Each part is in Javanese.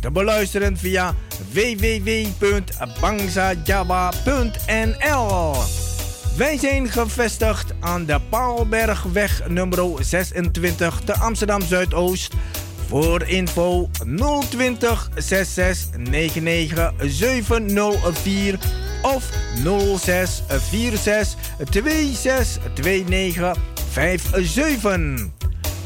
Te beluisteren via www.bangsajawa.nl Wij zijn gevestigd aan de Paalbergweg nummer 26 te Amsterdam Zuidoost. Voor info 020 66 99 704 of 06 46 26 29 57.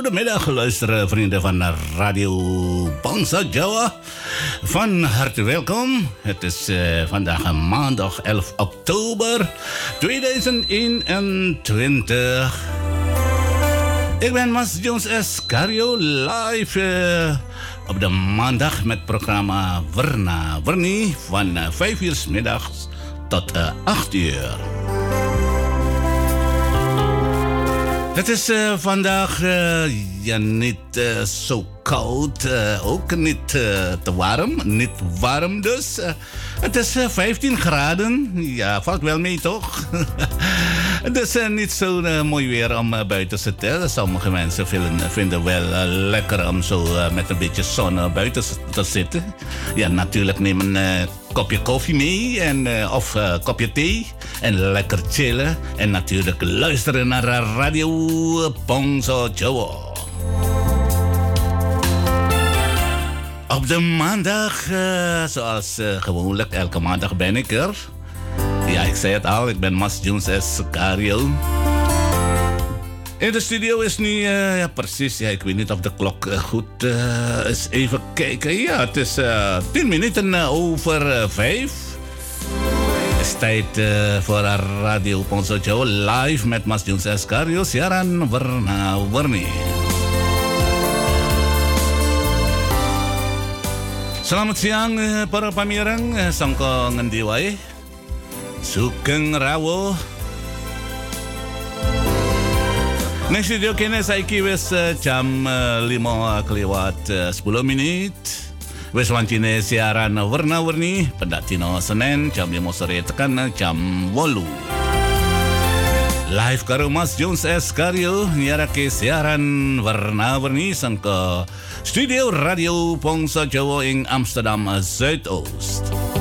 Goedemiddag, luisteren vrienden van Radio Bangsa Jawa. Van harte welkom. Het is eh, vandaag maandag 11 oktober 2021. Ik ben Mas Jones Escario live eh, op de maandag met programma Verna Vernie van eh, 5 uur 's middags tot eh, 8 uur. Het is eh, vandaag eh, ja, niet eh, zo koud, ook niet te warm, niet warm dus. Het is eh, 15 graden, ja, valt wel mee toch? het is eh, niet zo mooi weer om buiten te zitten. Sommige mensen vinden, vinden wel lekker om zo met een beetje zon buiten te zitten. Ja, natuurlijk eh, kopje koffie mee en, eh, of eh, kopje thee. En lekker chillen. En natuurlijk luisteren naar Radio Pongso Jowo. Op de maandag, eh, zoals gewoonlijk, elke maandag ben ik er. Ja, ik zei het al, ik ben Mas Jones S. Cario. In de studio is nu, eh, ja precies, ja, ik weet niet of de klok eh, goed eh, is. Even kijken, ja, het is 10 minuten over 5. Het is tijd voor Radio Ponso Joe live met Mas Jones siaran warna-warni. Selamat siang para pamireng eh, sangka ngendi wae. Ning studio kene saiki wis eh, jam eh, 5 kelewat eh, 10 menit. Wis wancine siaran warna-warni pendatino Senin jam 5 sore tekan jam 8. Live karo Mas Jones S. Karyo nyiarake siaran warna-warni sangka Studio Radio Pongsa Jawa ing Amsterdam Zuidoost. Eh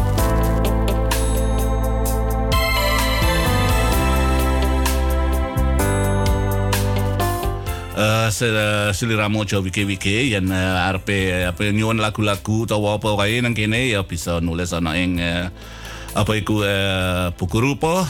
seliramu aja wiki-wiki yen uh, apa nyuwun lagu-lagu utawa apa wae nang kene ya bisa nulis ana ing eh, apa iku uh, buku rupa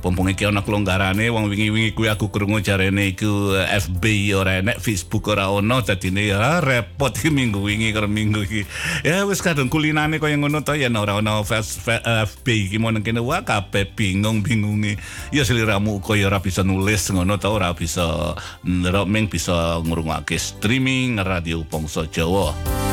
Pompong iki ana kelonggarane wong wingi-wingi kuwi aku krungu jarene iku eh, FB ora enek, Facebook ora ono, dadine ya repot iki minggu wingi karo minggu iki. Ya wis kadung kulinane kaya ngono to yen ora ono fe- eh, FB iki mon kene wah kabeh bingung-bingungi. Ya seliramu kaya ora bisa nulis ngono to ora bisa ngeromeng bisa ngrungokake streaming radio Pongso Jawa.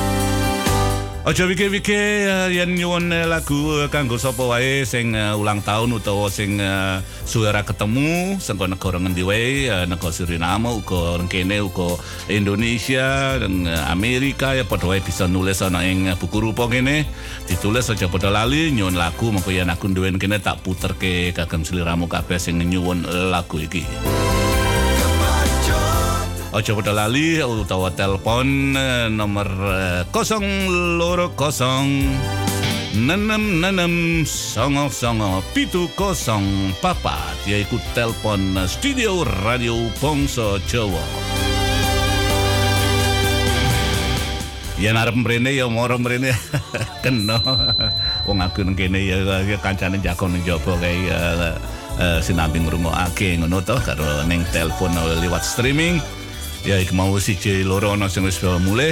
Aja wike-wike uh, yen nyuwun eh, lagu eh, kanggo sapa wae sing eh, ulang tahun utawa sing uh, suara ketemu saka negara ngendi wae uh, negara Suriname uga kene uga Indonesia dan eh, Amerika ya padha wae bisa nulis ana ing eh, buku rupa kene ditulis aja padha lali nyuwun lagu mengko yen aku duwen kene tak puterke kagem sliramu kabeh sing nyuwun lagu iki. Ojo pada lali utawa telepon eh, nomor eh, kosong loro kosong nenem nenem songo songo pitu kosong papat yaitu telepon eh, studio radio Pongso Jawa. Ya arep mrene ya moro mrene kena. Wong aku nang kene ya, ya kancane jakon ning jaba kae ya sinambi ngrungokake ngono to karo ning telepon lewat streaming. Ya iki mau siji loro ana sing wis mulai.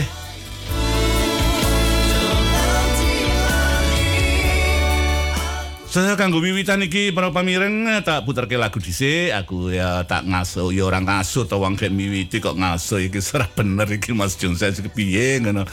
Saya kanggo wiwitan iki para pamireng eh, tak puterke lagu dhisik aku ya tak ngaso ya ora ngaso to wong kok ngaso iki ora bener iki Mas Jun saya piye ngono.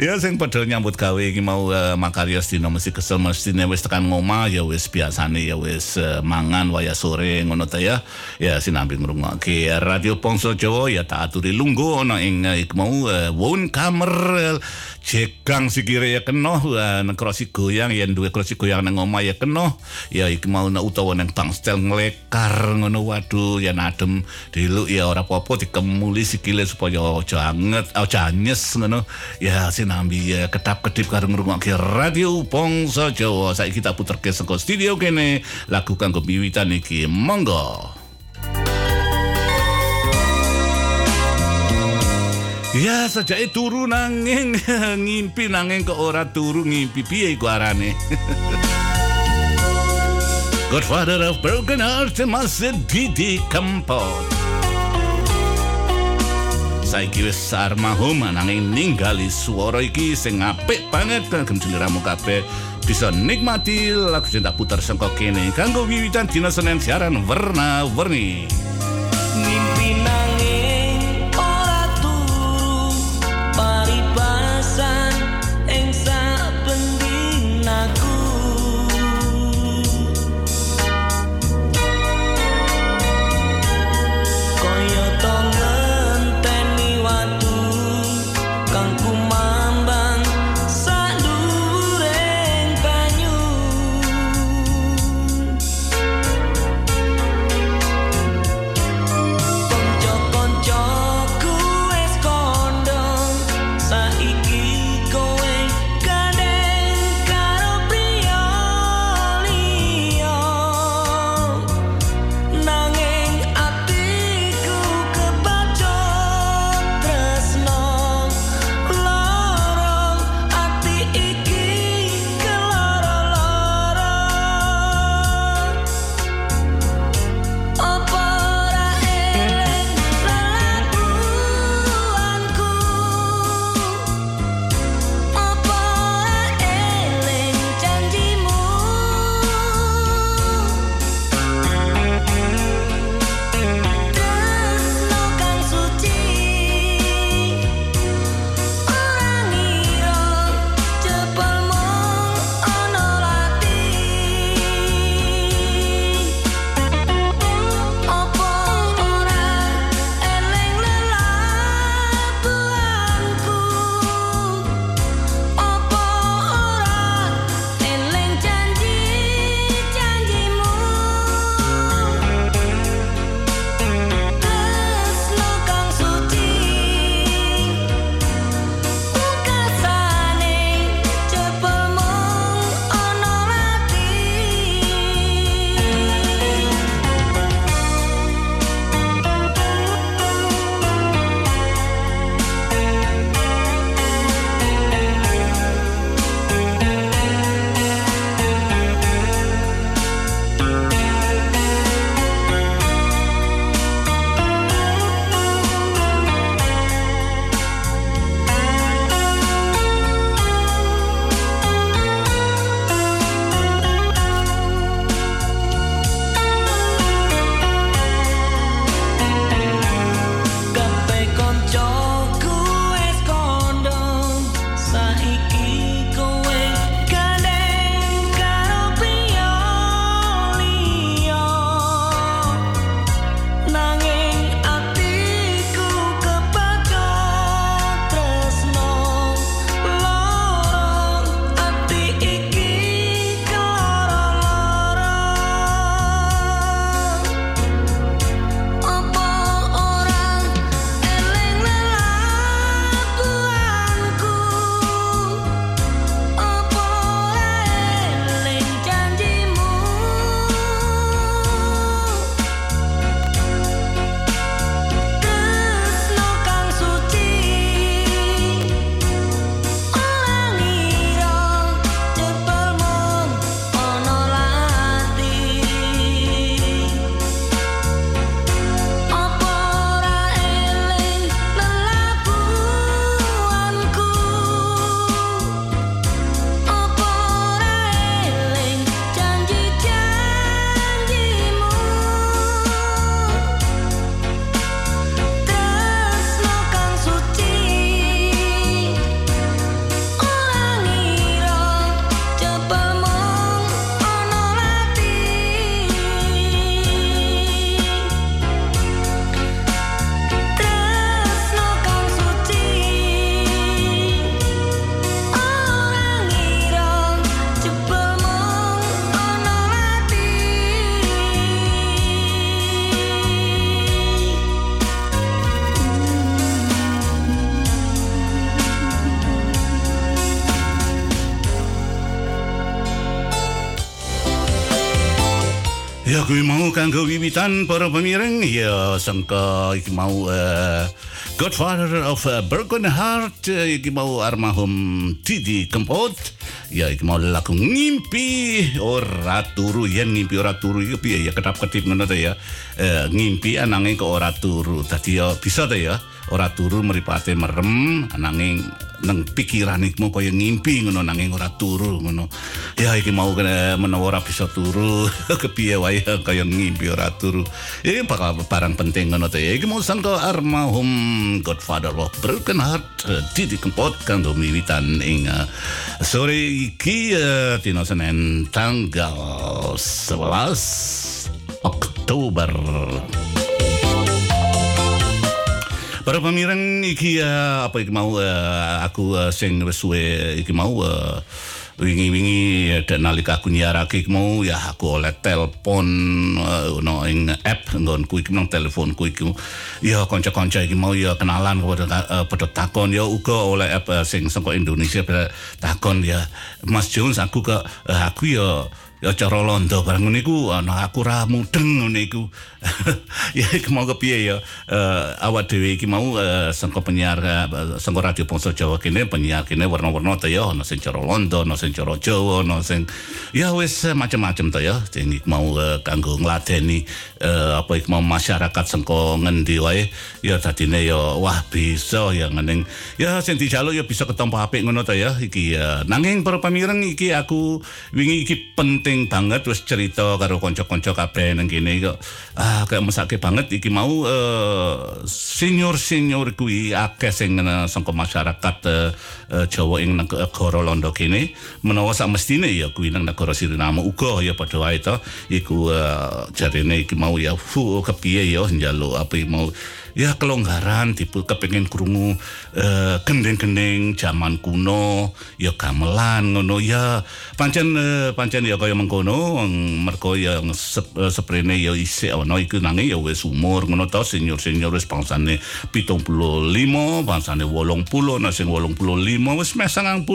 Ya sing padha nyambut gawe iki mau uh, makarya sedina mesti kesel mesti wis tekan ngomah ya wis biasane ya wis eh, mangan waya sore ngono ta ya. Ya sinambi ngrungokke Radio Pongso Jawa ya tak aturi. Lungguh ana ing uh, mau uh, won kamer uh, Cekang sikire ya kena uh, nang krosi goyang yen duwe krosi goyang nang omah ya kena ya iki mau nang utawa nang bangstel nglekar ngono waduh ya adem diluk ya ora apa-apa dikemuli sikile supaya aja anget aja anyes ngono. Ya sinambi ya kedap-kedip karo ngrungokke radio Pongso Jawa saiki kita puterke saka studio kene lagu kanggo miwitan iki monggo Ya sejak turu nanging ngimpi nanging kok ora turu ngimpi piye iku arane. Godfather of Broken Heart Mas Didi Kempot. Saiki wis sarmahum nanging ninggali swara iki sing apik banget kagem sliramu kabeh bisa nikmati lagu sing tak puter sangka kene kanggo wiwitan dina Senin siaran warna-warni. Mimpi nanging Kuwi mau kanggo wiwitan para pemireng ya sangka iki mau eh, Godfather of uh, Broken Heart eh, iki mau almarhum Didi Kempot. Ya iki mau lagu ngimpi ora turu yen ngimpi ora turu iki piye ya kedap-kedip ngono ta ya. Eh, ngimpi ananging kok ora turu. Dadi ya bisa ta ya ora turu mripate merem nanging nang pikiran iku kaya ngimpi ngono nanging ora turu ngono. Ya iki mau menawa ora bisa turu. Kepiye wae kaya ngimpi ora turu? Iki bakal barang penting ngono ya iki mau sangko almarhum Godfather of Broken Heart Didi Kempot kanggo miwitan ing eh, sore iki eh, dina Senin tanggal 11 Oktober Para pemireng iki uh, apa iki mau uh, aku uh, sing wis suwe iki mau uh, wingi-wingi dan nalika aku nyiarake mau ya aku oleh telepon uh, no ing app nggonku iki nang teleponku iki ya kanca-kanca iki mau ya kenalan kepada uh, pada takon. Ya uga oleh app uh, sing saka Indonesia pada takon ya. Mas Jones aku ke uh, aku ya ya cara londo barang ngene iku ana aku ra mudeng ngene iku. Ya mau kepiye ya? Eh, awak dhewe iki mau eh, sangka penyiar uh, sangka radio Bangsa Jawa kene penyiar kene warna-warna ta ya? Ana sing cara londo ana sing cara Jawa ana sing ya wis eh, macam-macam ta ya. Sing mau eh, kanggo ngladeni eh, apa iku mau masyarakat sangka ngendi wae ya dadine ya wah bisa ya ngening. Ya sing dijaluk ya bisa ketompo apik ngono ta ya. Iki ya nanging para pamireng iki aku wingi iki penting banget wis cerita karo kanca-kanca kabeh nang kene kok. Ah kayak mesake banget. Iki mau eh, senior-senior kuwi akeh sing uh, sangka masyarakat eh, eh, Jawa ing negara Londo kene. Menawa sak mestine ya kuwi nang negara Suriname. Uga ya padha wae to. Iku uh, jarene iki mau ya fu kepiye ya njaluk apa mau ya kelonggaran tipe kepengin krungu eh, gendeng-gendeng zaman kuno ya gamelan ngono. Ya pancen eh, pancen ya kaya mengkono mergo ya eh, seprene ya isih ana iku nanging ya wis umur ngono to senior-senior wis bangsane 75 bangsane 80 nah sing 85 wis meh 90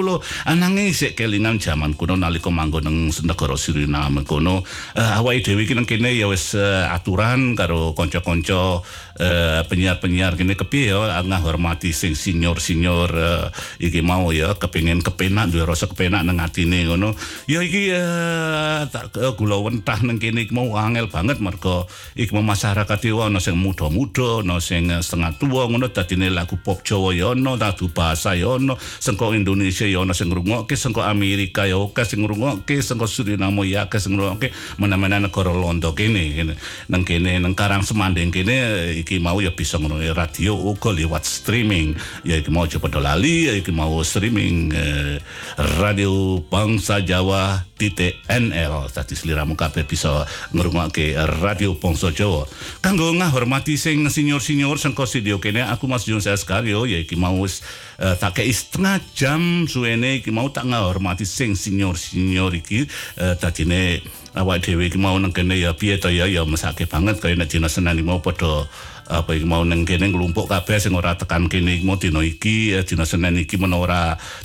ananging isih kelingan zaman kuno nalika manggon nang negara Suriname kono eh, awake dhewe iki nang kene ya wis eh, aturan karo kanca-kanca eh, penyiar-penyiar kene kepiye ya ngahormati sing senior-senior eh, iki mau ya kepengin kepenak duwe rasa kepenak nang atine ngono. Ya iki eh, tak eh, gula wentah nang kene iki mau angel banget mergo iki mau masyarakat iki ana sing muda-muda ana sing setengah tua ngono dadine lagu pop Jawa ya ana lagu bahasa ya ana sengko Indonesia ya ana sing ngrungokke sengko Amerika ya oke sing ngrungokke sengko Suriname ya akeh sing ngrungokke mana-mana negara Londo kene nang kene nang Karang Semanding eh, iki mau ya bisa ya, radio uga lewat streaming. Ya iki mau coba lali ya iki mau streaming eh, radio Bangsa Jawa titik NL tadi seliramu kabeh bisa ngrungokke radio Bangsa Jawa. Kanggo ngahormati sing senior-senior sengko studio kene aku Mas Jun Saskario ya iki mau eh, tak kei setengah jam suwene iki mau tak ngahormati sing senior-senior iki eh, dadine awak dhewe iki mau nang kene ya piye ya ya mesake banget kaya nek dina Senin iki mau padha apa iki mau nang kene nglumpuk kabeh sing ora tekan kene mau dina iki eh, dina Senin iki menawa ora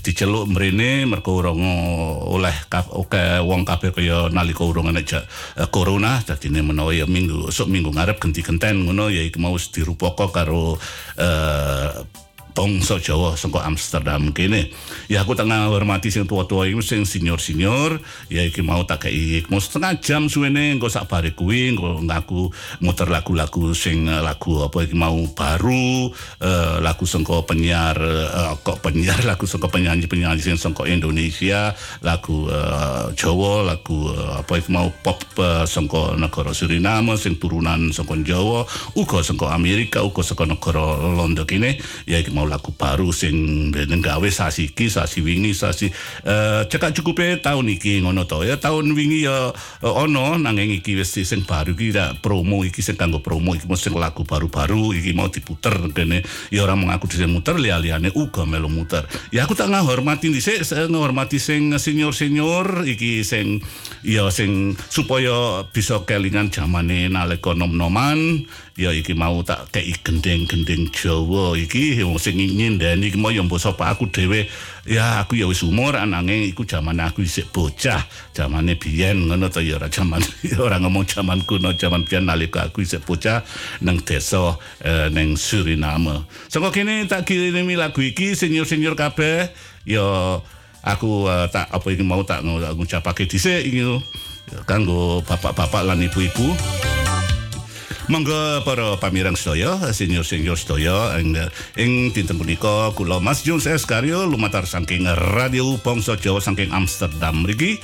diceluk mrene mergo ora ngo- oleh oke wong kabeh kaya nalika urung ana eh, corona dadine menawa ya minggu esuk minggu ngarep genti-genten ngono ya iki mau wis dirupaka karo eh bangsa Jawa saka Amsterdam kene. Ya aku tengah hormati sing tua-tua iku sing senior-senior, ya iki mau tak kei mau setengah jam suwene engko sak bare kuwi engko ngaku muter lagu-lagu sing eh, lagu apa iki mau baru, eh, lagu saka penyiar eh, kok penyiar lagu saka penyanyi-penyanyi sing saka Indonesia, lagu eh, Jawa, lagu eh, apa iki mau pop eh, saka negara Suriname sing turunan saka Jawa, uga saka Amerika, uga saka negara Londo kene, ya iki mau lagu baru sing dene gawe sasi iki, sasi wingi, sasi eh cekak cukupe tahun iki ngono to. Ya tahun wingi ya eh, ono nanging iki wis sing baru iki dak promo iki sing kanggo promo iki mesti lagu baru-baru iki mau diputer kene ya ora mengaku dhisik muter liya-liyane uga melu muter. Ya aku tak ngahormati dhisik ngahormati sing senior-senior iki sing ya sing supaya bisa kelingan zamane nalika nom-noman ya iki mau tak kei gendeng-gendeng Jawa. Iki sing nyindeni iki mau mbok sapa aku dhewe. Ya aku ya wis umur ananging iku jaman aku isih bocah. Jamane biyen ngono to ya ora jaman ora ngomong jaman kuno jaman biyen nalika aku isih bocah nang desa eh, nang Suriname. Saka kene tak kirimi lagu iki senior-senior kabeh. Ya aku eh, tak apa iki mau tak ngucapake dhisik iki kanggo bapak-bapak lan ibu-ibu Monggo para pamirang sedaya, senior-senior sedaya ing dinten punika kula Mas Jun Eskaryo lumatar saking Radio Bangsa Jawa saking Amsterdam mriki.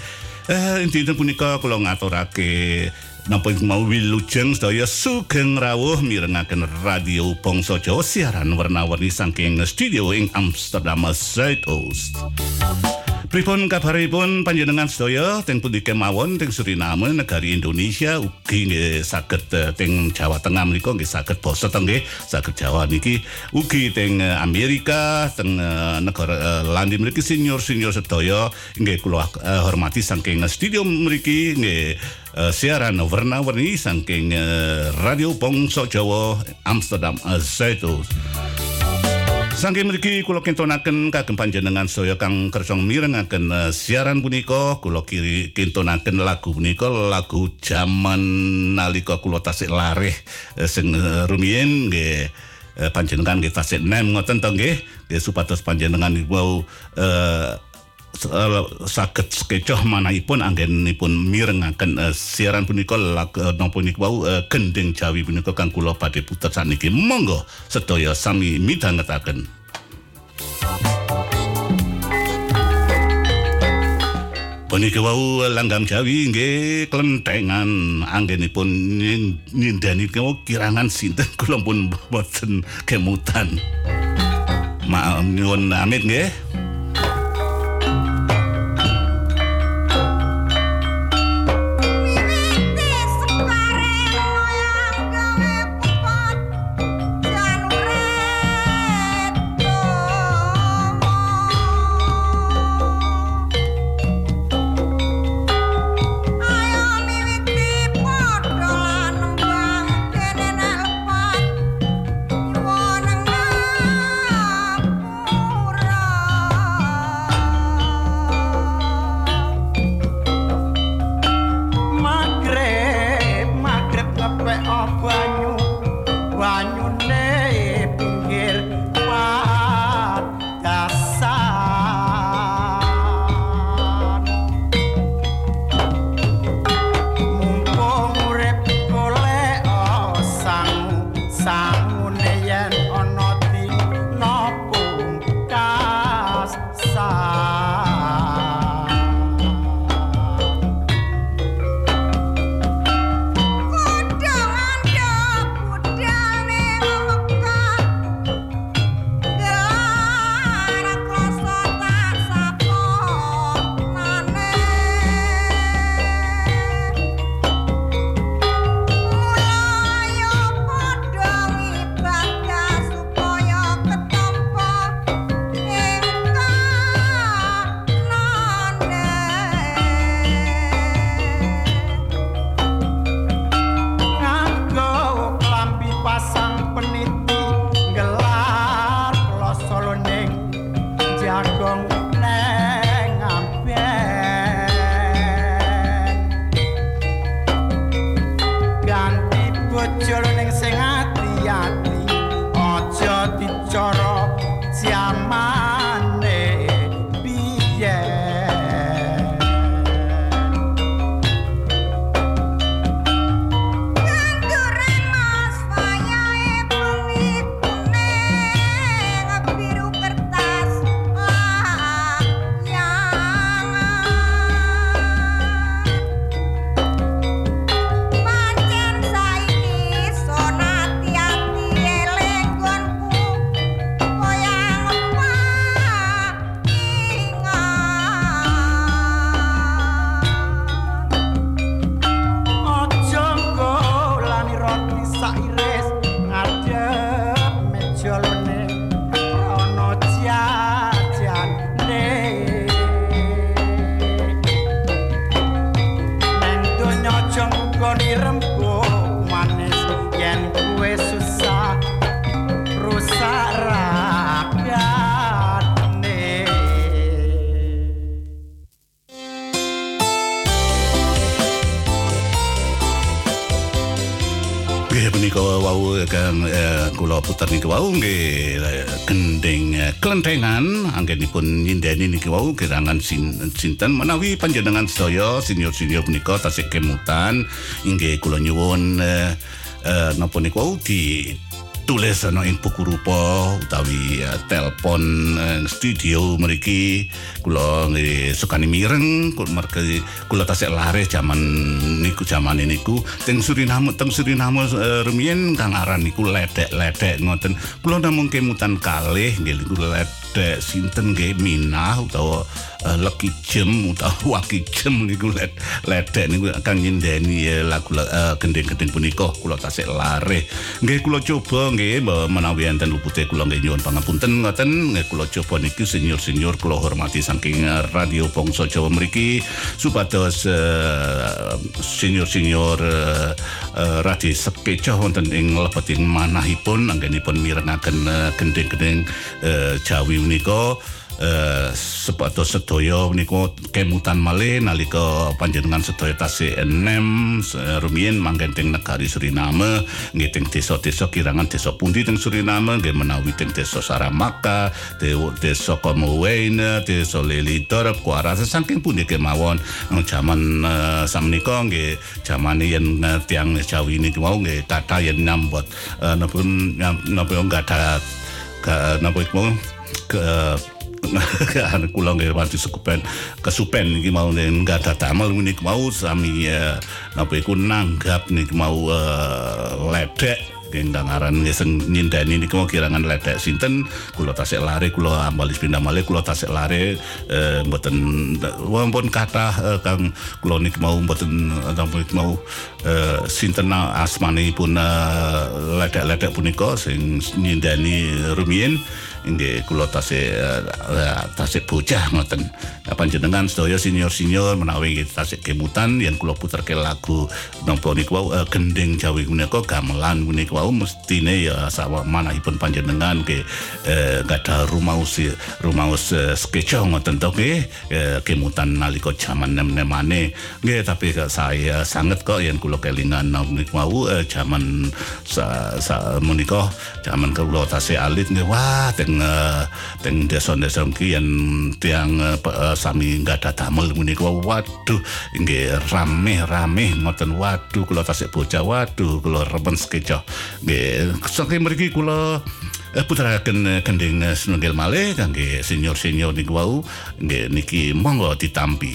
Eh dinten punika kula ngaturake napa mau wilujeng sedaya sugeng rawuh mirengaken Radio Bangsa Jawa siaran warna-warni saking studio ing Amsterdam Zuidoost. Pripun kabaripun panjenengan sedaya teng pundi kemawon teng Suriname negari Indonesia ugi nggih saged eh, teng Jawa Tengah menika nggih saged basa teng nggih? Saged Jawa niki. Ugi teng eh, Amerika teng eh, negara eh, landi mriki senior-senior sedaya nggih kula eh, hormati saking studio mriki nggih eh, siaran warna-warni saking Radio Bangsa Jawa Amsterdam eh, Saking mriki kula kintunaken kagem panjenengan saya kang kersa mirengaken uh, siaran punika kula kiri kintunaken lagu punika lagu jaman nalika kula tasik lareh uh, sing uh, rumiyin nggih panjenengan nggih tasik nem ngoten to nggih. Supados panjenengan niku uh, saged kecoh manahipun anggenipun mirengaken uh, siaran punika lagu uh, niku wau uh, gending Jawi punika kang kula badhe puter saniki monggo sedaya sami midhangetaken Punika wau langgam Jawi nggih klentengan anggenipun nindani kirangan sinten kula pun boten kemutan. Maaf nyuwun amit nggih. Kemutan niki wau nggih eh, gending eh, klentengan anggenipun nyindeni niki wau kirangan sin, sinten? Menawi panjenengan sedaya senior-senior punika tasik kemutan inggih kula nyuwun eh, eh, napa niku wau di tulis ana ing buku rupa utawi uh, telepon uh, studio mriki. Kula sukani mireng kula mergi kula tasik lare jaman niku jaman niku. Teng Suriname teng Suriname uh, rumiyin kang aran niku ledek-ledek ngoten. Kula namung kemutan kalih nggih niku ledek sinten nggih? Minah utawa uh, Lucky Jem utawa Waki Jem niku led, ledek niku kang nyindeni uh, lagu uh, gending-gending punika. Kula tasik lare nggih kula coba nggih menawi enten lupute kula nggih nyuwun pangapunten ngoten. Nggih kula coba niki senior-senior kula hormati saking radio Bangsa Jawa mriki. Supados senior-senior radio sekecoh wonten ing lebeting manahipun. Anggenipun mirengaken gending-gending Jawi menika eh sepatos sedaya niku kemutan malih nalika panjenengan sedaya tasih enem rumiyin manggen teng negari Suriname nggih teng desa-desa kirangan desa pundi teng Suriname nggih menawi teng desa Saramaka desa Komowain desa Lelidor Kuara. Saking pundi kemawon jaman uh, samnika nggih jaman yen tiang Jawi niki mau nggih kata yen nyambut uh, napa enggak ada napa iku ke kula nggih pasti sukupen. Kesupen iki mau enggak ada damel niku mau sami uh, napa iku nanggap niku mau uh, ledek. Gendang aran sing nyindani niku mau kirangan ledek sinten? Kula tasik lare kula ambalis pindah malih kula tasik lare eh, mboten kathah eh, kang kula niku mau mboten napa mau eh, sinten asmanipun eh, ledek-ledek punika sing nyindani rumiyin nggih kula tasih uh, tasih bocah ngoten. Panjenengan sedaya senior-senior menawi tasih kemutan yen kula puterke lagu napa niku wau uh, gending Jawi menika gamelan menika wau mestine ya sawa manahipun panjenengan ke gada rumaus rumaus uh, skeco ngoten to uh, kemutan nalika jaman nem-nemane. Nggih tapi saya sangat kok yen kula kelingan niku wau uh, jaman sa, sa menika jaman kula tasih alit nggih wah teng uh, teng desa-desa ki yen tiang uh, sami enggak ada damel menika waduh nggih rame-rame ngoten. Waduh kula tasik bocah waduh kula remen skeco nggih saking mriki kula uh, putraken kending uh, senunggil malih kangge senior-senior niku wau. Nggih niki monggo ditampi.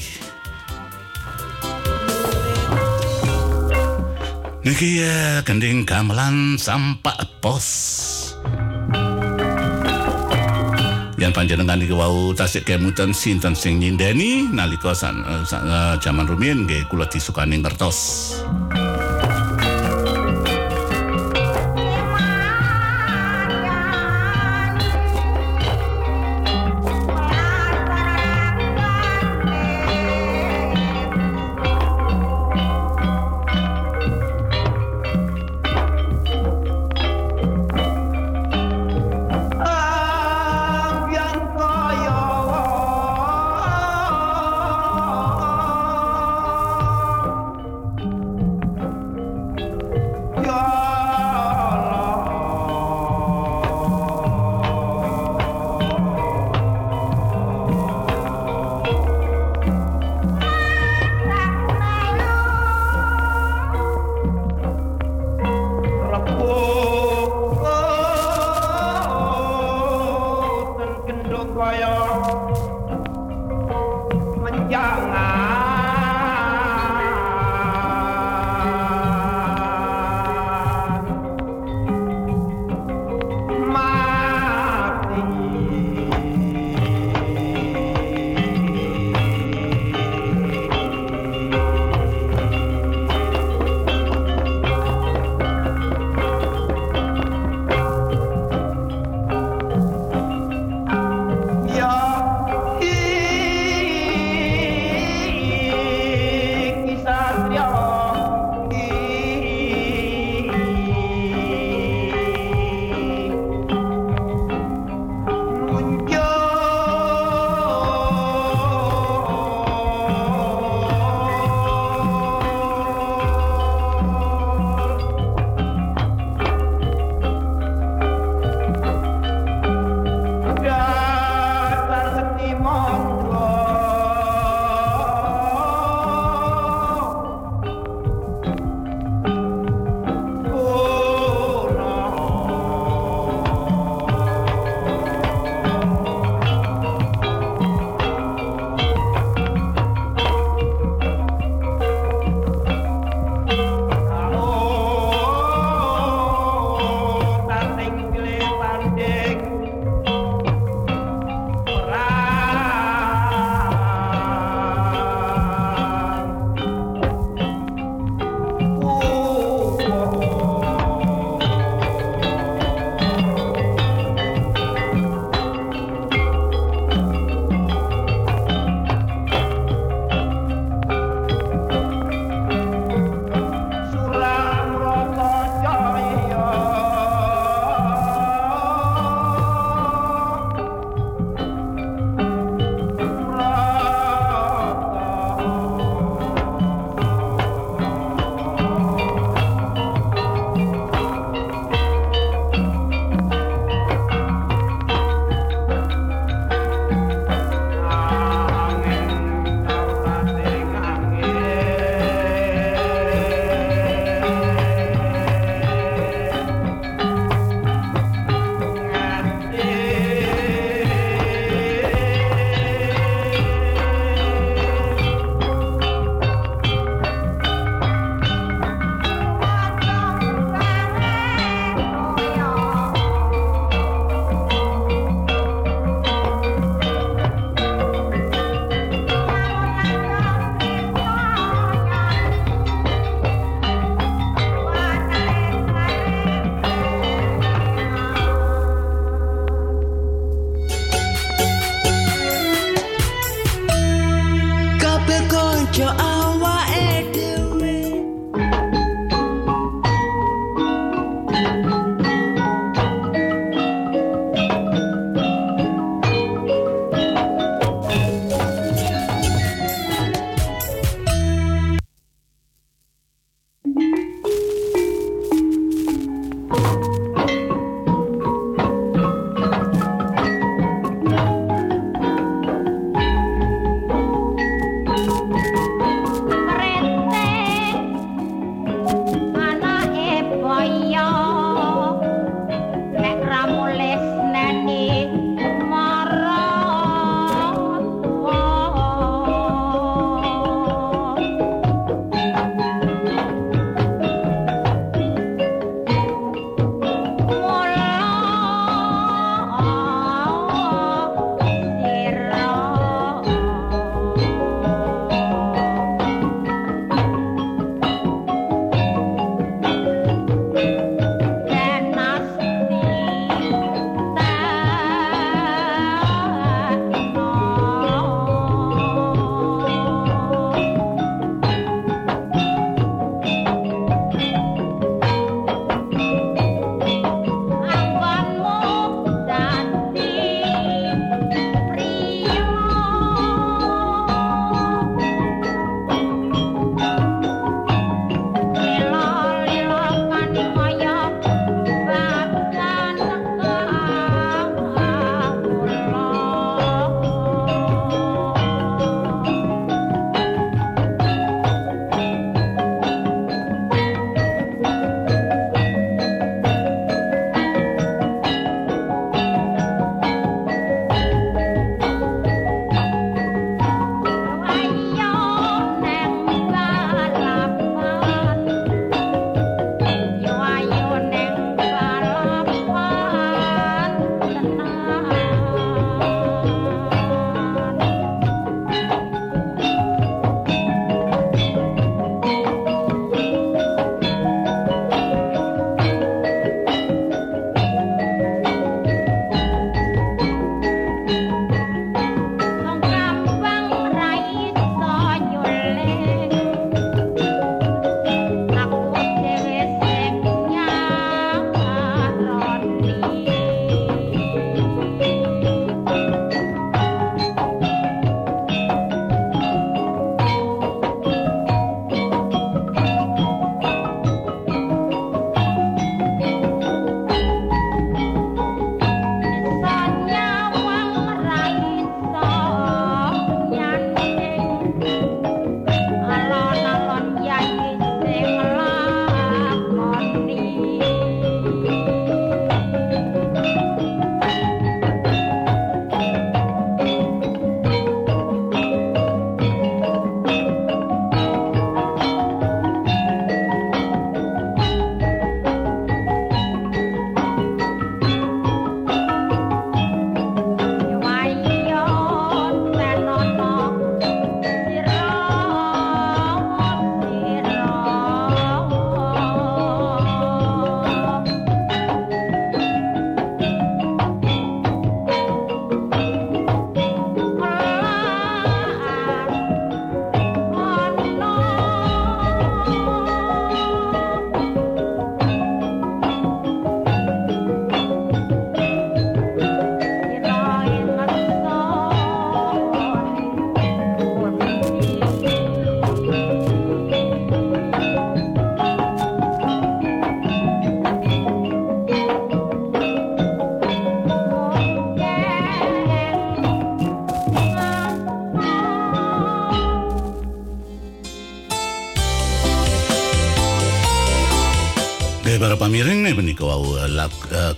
Niki uh, kending gamelan sampak pos. Yang panjenengan iki wau tasik kemutan sinten sing nyindeni nalika san, uh, jaman rumiyin nggih kula disukani ngertos.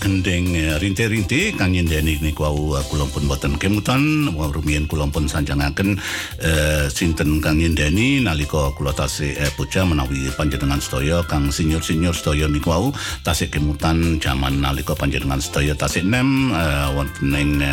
Gendeng eh, rinte-rinte kang nyendeni niku wau eh, kula pun boten kemutan. Rumiyin kula pun sanjangaken eh, sinten kang nyendeni nalika kula tasih eh, puja menawi panjenengan sedaya kang senior-senior sedaya niku wau. Tasih kemutan jaman nalika panjenengan sedaya tasih nem eh, wonten ing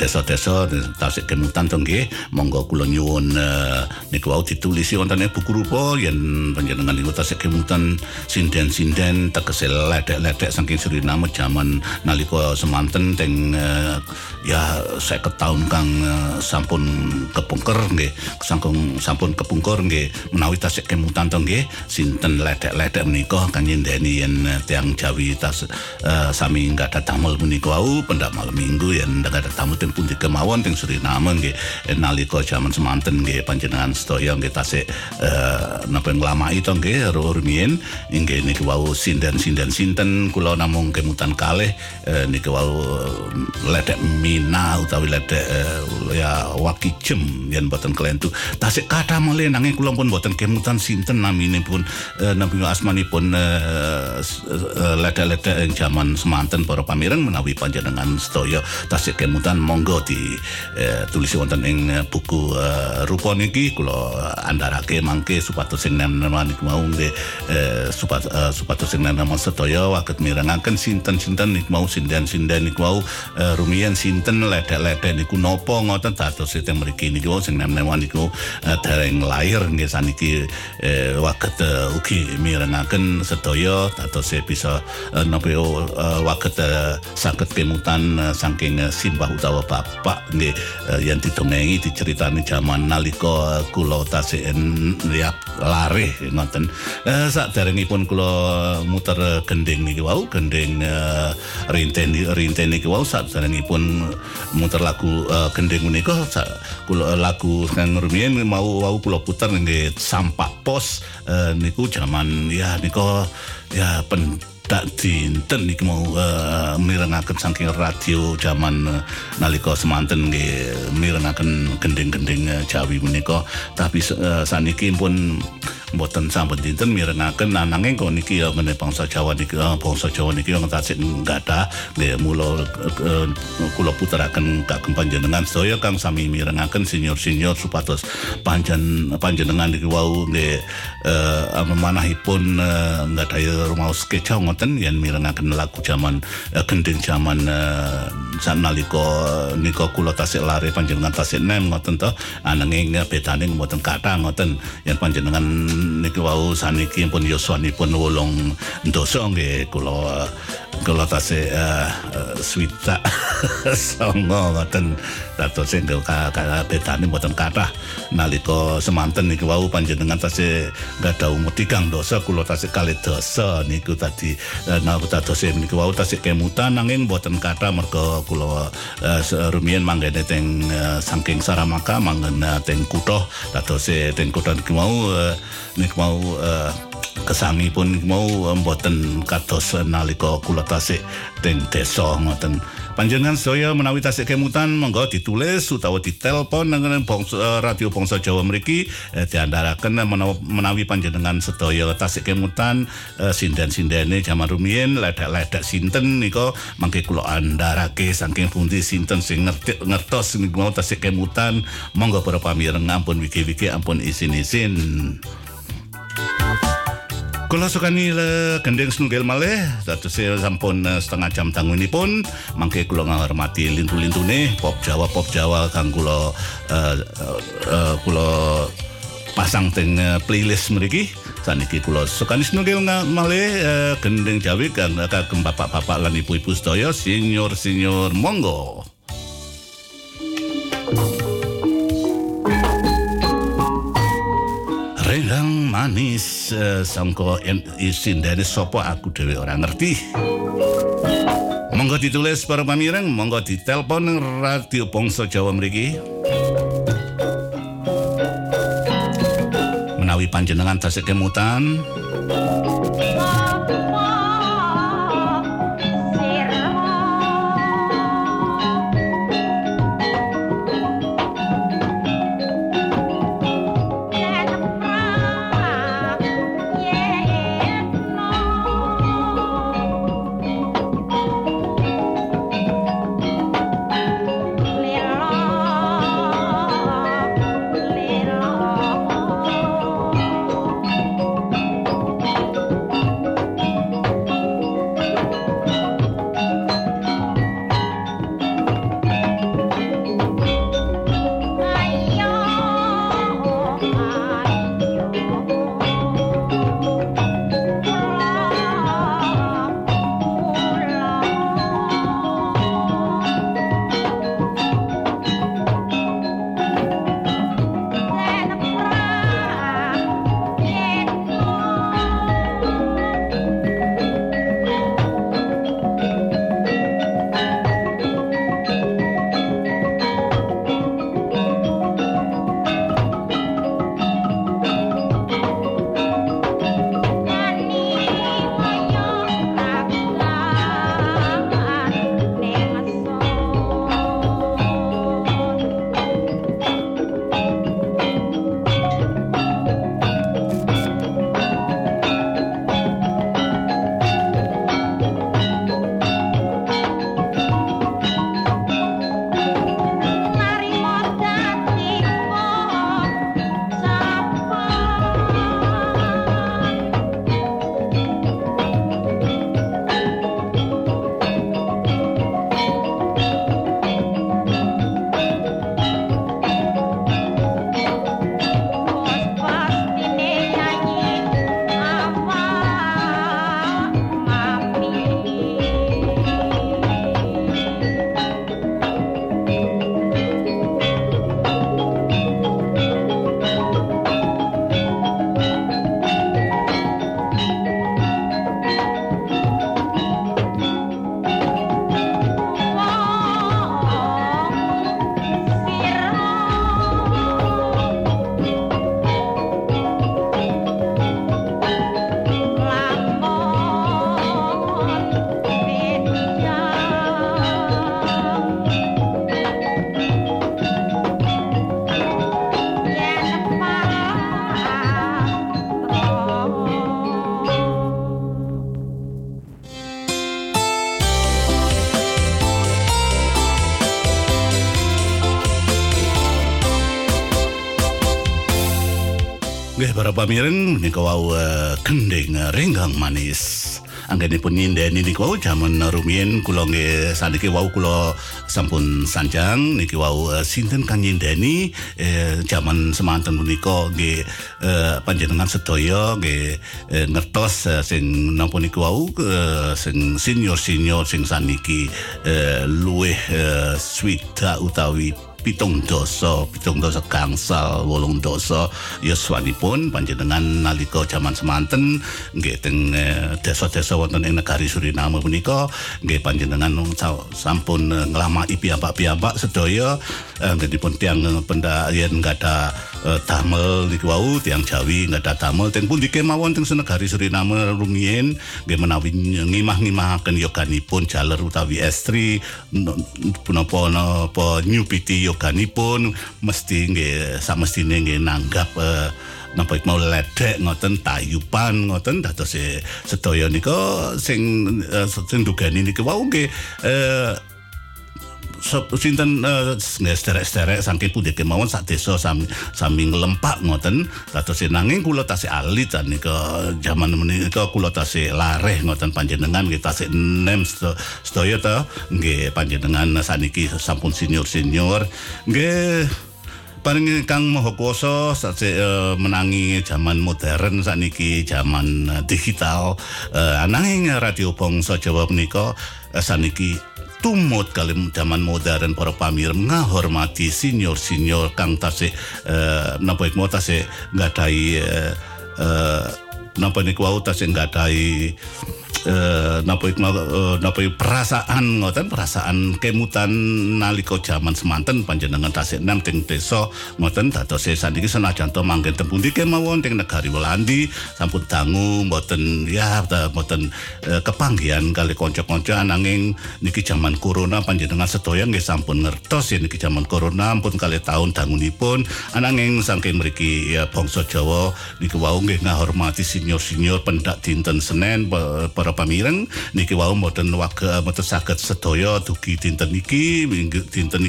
desa-desa tasih kemutan to nggih monggo kula nyuwun eh, niku wau ditulisi wonten ing buku rupa yen panjenengan niku tasih kemutan sinden-sinden tegese ledek-ledek saking Suriname zaman nalika semanten teng eh, ya saya tahun kang eh, sampun kepungker nggih. Sampun sampun kepungkur nggih. Menawi tasik kemutan to nggih sinten ledek-ledek menika kan nyendeni yen eh, tiang Jawi tas eh, sami enggak ada tamu menika wau. Pendak malam minggu yen enggak ada tamu teng pundi kemawon teng Suriname nggih. Nalika zaman semanten nggih panjenengan sedaya nggih tasik eh, napa nglamai to nggih rumiyin inggih niki wau sinden-sinden sinten. Kula namung kemutan kalih eh, niki wau ledek mina utawi ledek eh, ya wakijem yen boten kelentu tasik kata malih nanging kula pun boten kemutan sinten naminipun eh, nami asmanipun s- eh, ledek-ledek ing jaman semanten para pamireng menawi panjenengan sedaya tasik kemutan monggo di eh, tulis wonten ing buku eh, rupa niki. Kula andharake mangke supados sing nama niku mau nggih eh, supat, eh, supados sing sedaya waget mirengaken sinten-sinten niku mau sinden-sinden niku mau eh, rumiyin sinten ledek-ledek niku napa ngoten dados teng mriki niku sing nama niku eh, dereng lahir nggih saniki eh, waget eh, ugi mirengaken sedaya dados bisa eh, napa eh, waget saged kemutan eh, saking simbah utawa bapak nggih yen didongengi diceritani jaman nalika kula tasih en- ya larih ngoten eh, saderengipun kula muter eh, gending niki wau gending eh, rinten rinten niki wau saderengipun muter lagu eh, gending menika kula lagu kang rumiyin mau wau kula puter nggih sampak pos eh, niku jaman ya nika ya pen tak dinten niki mau uh, mirengaken saking radio zaman uh, nalika semanten nggih mirengaken gending-gending uh, Jawi menika. Tapi uh, saniki pun mboten sampun dinten mirengaken ananging kok niki ya ngene bangsa Jawa niki uh, bangsa Jawa niki yang tasik nggada nggih mula uh, kula puteraken kagem panjenengan sedaya kang sami mirengaken senior-senior supados panjen panjenengan niki wau nggih uh, memanahipun uh, nggadahi rumaos keca ngoten yen mirengaken lagu zaman uh, gending zaman uh, sanalika nika kula tasik lare panjenengan tasik nem ngoten to. Ananging uh, bedane mboten kathah ngoten. Yen panjenengan niki wau saniki pun yuswanipun wolung dosa nggih kula kula tasik uh, uh, swita songo ngoten. Dados sing bedane mboten kathah. Nalika semanten niki wau panjenengan tasih gadah umur tigang dosa kula tasih kalih dosa niku tadi. Eh, nalika dados niki wau tasih kemutan nanging mboten kathah merga kula eh, rumiyin manggene teng eh, saking Saramaka manggen eh, teng kutha dados teng kutha niki mau niki mau kesangi pun mau mboten kados nalika kula tasih teng desa ngoten Panjenengan sedaya menawi tasik kemutan monggo ditulis utawa ditelepon dengan bangsa, radio bangsa Jawa mriki eh, diandharaken menawi, panjenengan sedaya tasik kemutan eh, sinden-sindene jaman rumiyin ledek-ledek sinten nika mangke kula andharake saking pundi sinten sing ngerti ngertos niku mau tasik kemutan. Monggo para pamireng ampun wiki-wiki ampun isin-isin Kula sukani le gendeng snugel malih dados saya sampun eh, setengah jam tangunipun mangke kula ngahormati lintu-lintune pop Jawa pop Jawa kang kula eh, eh, kula pasang teng playlist mriki. Saniki kula sukani nga- malih eh, gendeng Jawi kang kagem bapak-bapak lan ibu-ibu sedaya senior-senior monggo Renggang manis uh, sangka en- isin dari sopo aku dhewe ora ngerti. Monggo ditulis para pamireng, monggo ditelepon radio Bangsa Jawa mriki. Menawi panjenengan tasik kemutan, Pamireng menika wau eh, gending eh, renggang manis. Anggenipun nyindeni niku wau jaman rumiyin kula nggih saniki wau kula sampun sanjang niki wau eh, sinten kang nyindeni eh, jaman semanten punika nggih eh, panjenengan sedaya nggih eh, ngertos eh, sing napa niku wau eh, sing senior-senior sing saniki eh, luwih eh, swida utawi pitung dosa, pitung dosa gangsal, wolung dosa. Yuswanipun panjenengan nalika jaman semanten nggih teng eh, desa-desa wonten ing negari Suriname punika nggih panjenengan sa- sampun eh, nglamaki piyambak-piyambak sedaya eh, nggih tiang penda yen nggada eh, damel niku wau tiang Jawi nggada damel. Teng pundi kemawon teng senegari Suriname rumiyin nggih menawi ngimah-ngimahaken yoganipun jaler utawi estri. Punapa napa nyupiti yoganipun mesti nggih samestine nggih nanggap eh, napa mau ledek ngoten tayupan ngoten dados eh, sedaya nika sing eh, sing dugani niku wau nggih so, sinten uh, sederek-sederek saking pundi kemawon sak desa sami sami ngelempak ngoten. Dados nanging kula tasih alit nika jaman menika kula tasih lareh ngoten panjenengan nggih tasih nem sto- sedaya to. Nggih panjenengan saniki sampun senior-senior. Nggih paring Kang Maha Kuwasa sase eh, menangi zaman modern saniki zaman eh, digital. Eh, ananging radio bangsa Jawa menika eh, saniki tumut kalim zaman modern para pamir menghormati senior senior kang tasik eh, napa ikmo tasik nggak dai eh, eh, napa niku wau nggak dai eh napa iku eh, napa perasaan ngoten perasaan kemutan nalika jaman semanten panjenengan tasih nem teng desa ngoten dados saniki senajan to manggen teng pundi kemawon teng negari Walandi sampun dangu mboten ya mboten eh, kepanggihan kali kanca-kanca ananging niki jaman corona panjenengan sedaya nggih sampun ngertos ya niki jaman corona pun kali tahun dangunipun. Ananging saking mriki ya bangsa Jawa niki wau nggih ngahormati senior-senior pendak dinten Senin para pamireng niki wau mboten waga mboten saged sedaya dugi dinten niki minggu dinten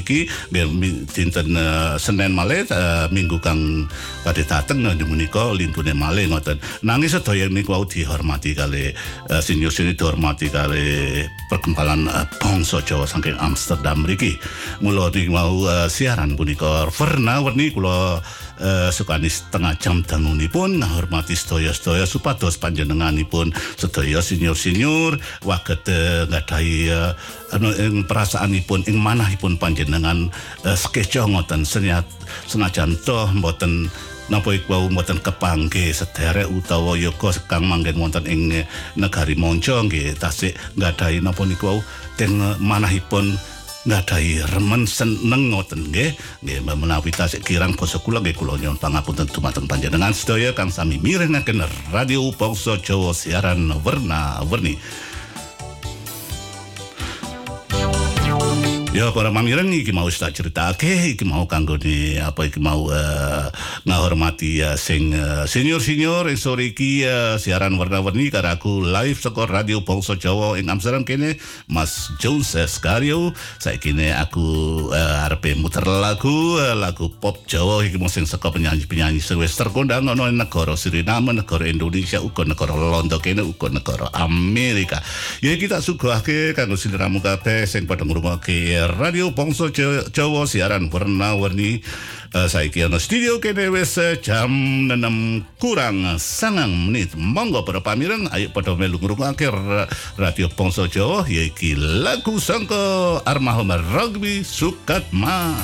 mi- dinten eh, Senin malih eh, minggu kang badhe dateng menika lintune malih ngoten. Nanging sedaya niku wau dihormati kali eh, senior-senior dihormati kali perkembangan eh, bangsa Jawa saking Amsterdam mriki. Mula niki eh, siaran punika warna-warni kula eh, sukani setengah jam dangunipun ngahormati sedaya-sedaya supados panjenenganipun sedaya senior-senior waget eh, nggadahi eh, anu ing perasaanipun ing manahipun panjenengan eh, skeco ngoten senyat senajan toh mboten napa iku mboten kepanggih sederek utawa yoga kang manggen wonten ing negari monco nggih tasih nggadahi napa niku teng manahipun nggadahi remen seneng ngoten nggih. Nggih menawi tasik kirang basa kula nggih kula nyuwun pangapunten dumateng panjenengan sedaya kang sami mirengaken radio Bangsa Jawa siaran warna-warni Ya para pamireng iki mau tak critakake iki mau kanggo ni apa iki mau eh, ngahormati ya sing eh, senior-senior ing sore iki eh, siaran warna-warni karo aku live saka Radio Bangsa Jawa ing Amsterdam kene Mas Jones Escario saiki ne aku arepe muter lagu eh, lagu pop Jawa iki mau sing saka penyanyi-penyanyi sing wis terkondang ing negara Suriname, negara Indonesia, uga negara Londo kene uga negara Amerika. Ya kita suguhake kanggo siniramu kabeh sing padha ngrungokke Radio Ja- Jawa siaran warna-warni Eh, saiki ana studio wis eh, jam 6 kurang sangang menit. Monggo para pamireng ayo padha melu ra- Radio Bangsa Jawa yaiki lagu sangka Armahum Rugby Sukatma.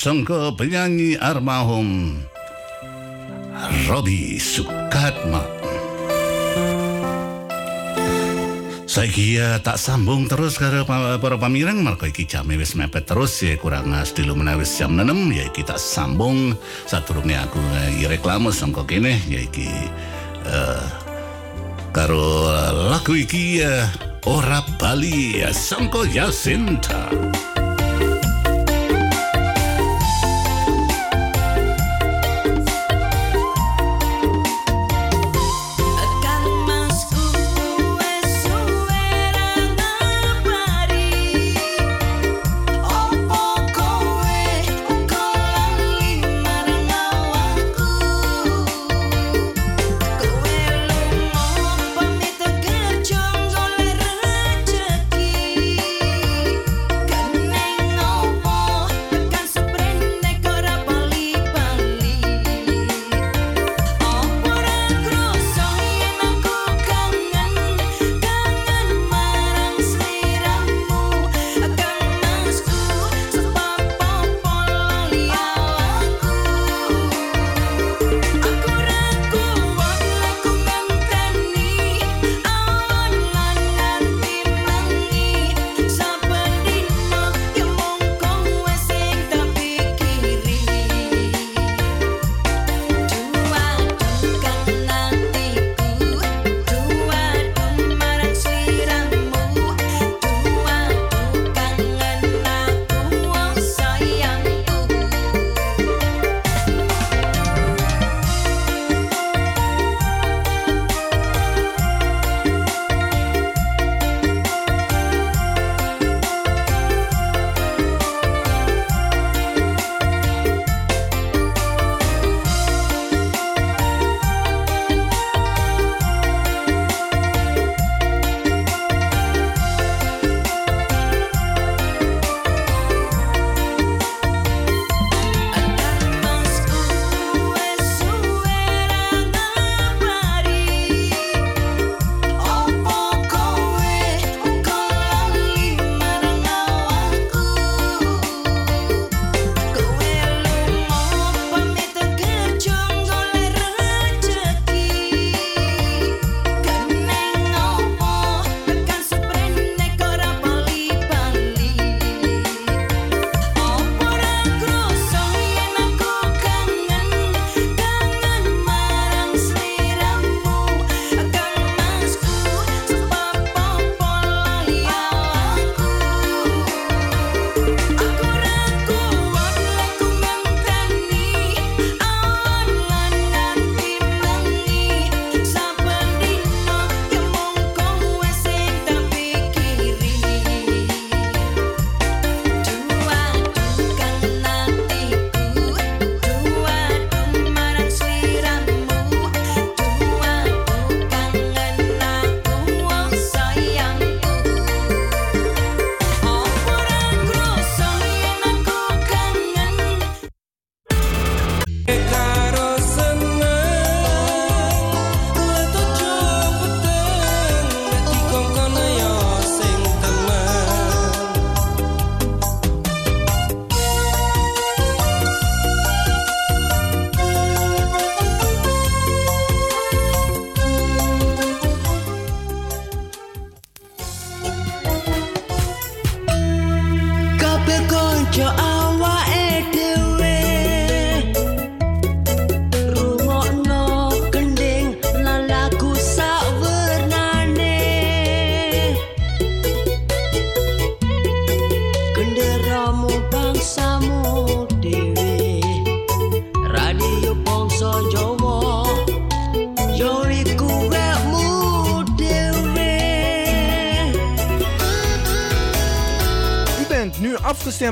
Songko penyanyi almarhum Robi Sukatma. Saya tak sambung terus karo pa- para pamirang mergo iki jame wis mepet terus ya kurang sedilo menawis jam 6 ya iki tak sambung saturunge aku eh, reklame sangka kene ya iki eh, karo lagu iki eh, ora bali eh, sangka Yasinta.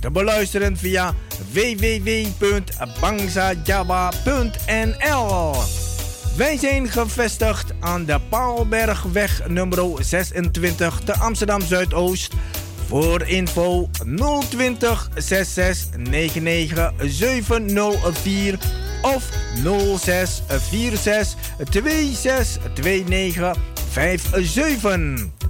Te beluisteren via www.bangsajawa.nl. Wij zijn gevestigd aan de Paalbergweg nummer 26 te Amsterdam Zuidoost. Voor info 020 66 99 704 of 06 46 26 29 57.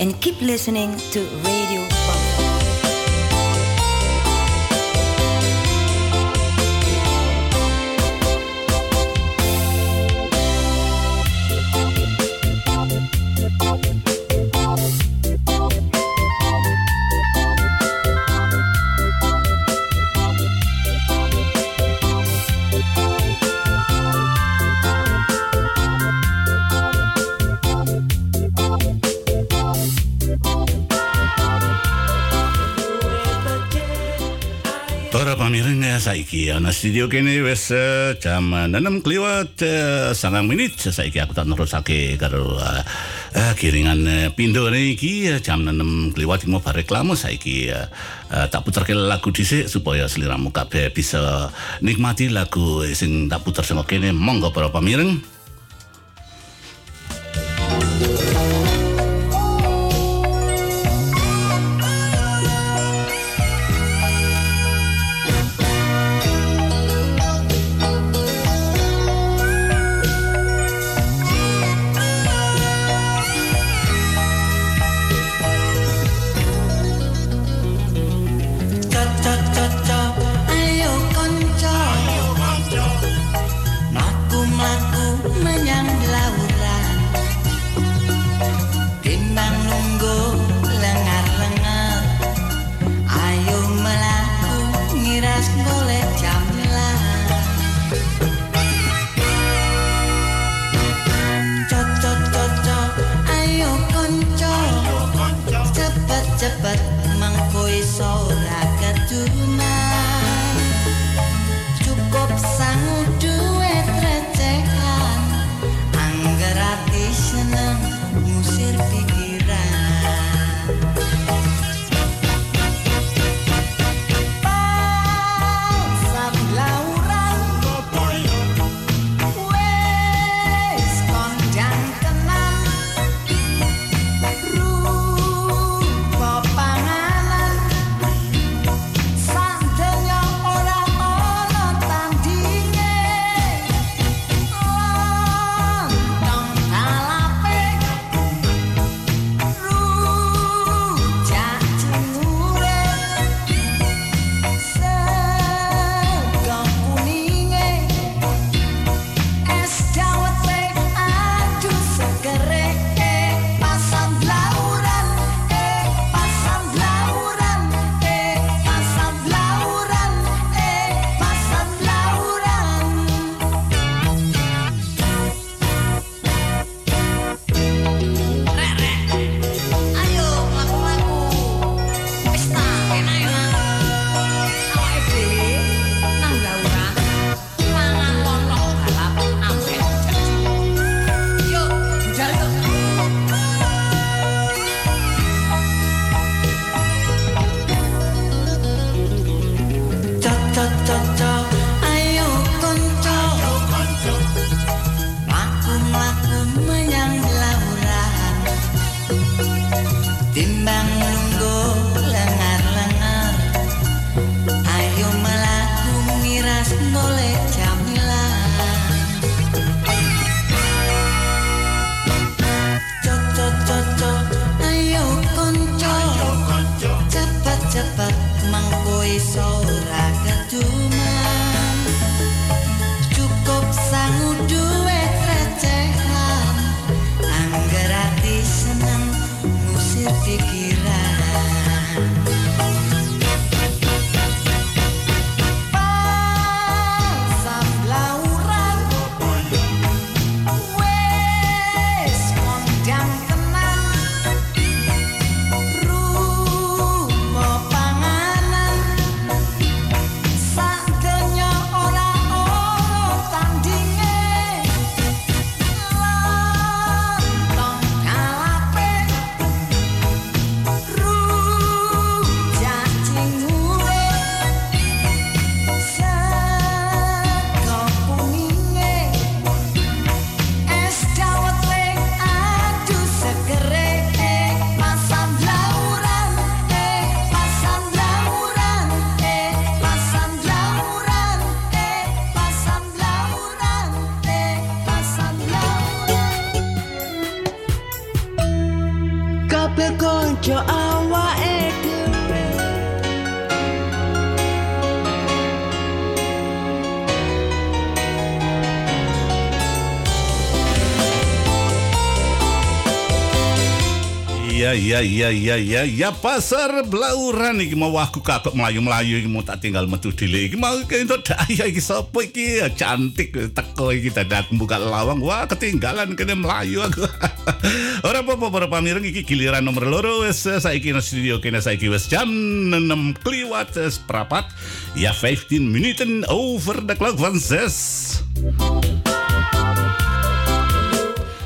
And keep listening to Radio saiki. Ana studio kene wis eh, jam 6 kliwat eh, sangang menit saiki aku tak nerusake karo eh, eh, kiringan eh, pindo iki eh, jam 6 kliwat mau bar reklame saiki eh, eh, tak puterke lagu dhisik supaya seliramu kabeh bisa nikmati lagu sing tak puter sing kene. Monggo para pamireng Iya iya iya iya iya. Ya pasar Blauran iki mau aku kakek melayu-melayu iki mau tak tinggal metu dile iki. Mau entuk daya iki sapa iki? Ya, cantik teko iki tadi aku buka lawang. Wah ketinggalan kene melayu aku. Ora apa-apa para pamireng iki giliran nomor loro. Wis saiki nang studio kene saiki wis jam 6 kliwat seprapat ya 15 minuten over the clock van 6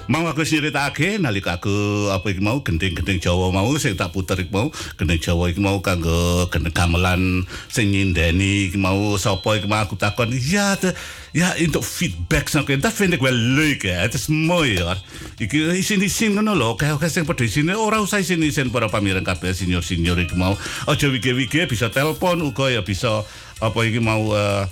Mau aku critake nalika aku apa iki mau gending-gending Jawa mau sing tak puter iki mau gending Jawa iki mau kanggo gendeng gamelan sing nyindeni iki mau sapa iki mau aku takon ya te- ya untuk feedback ik wel leuk hè het is mooi hoor iki isin isin ngono lho kayak kayak sing padha isine ora usah isin isin para pamireng kabeh senior senior iki mau. Aja wige-wige bisa telepon uga ya bisa apa iki mau eh,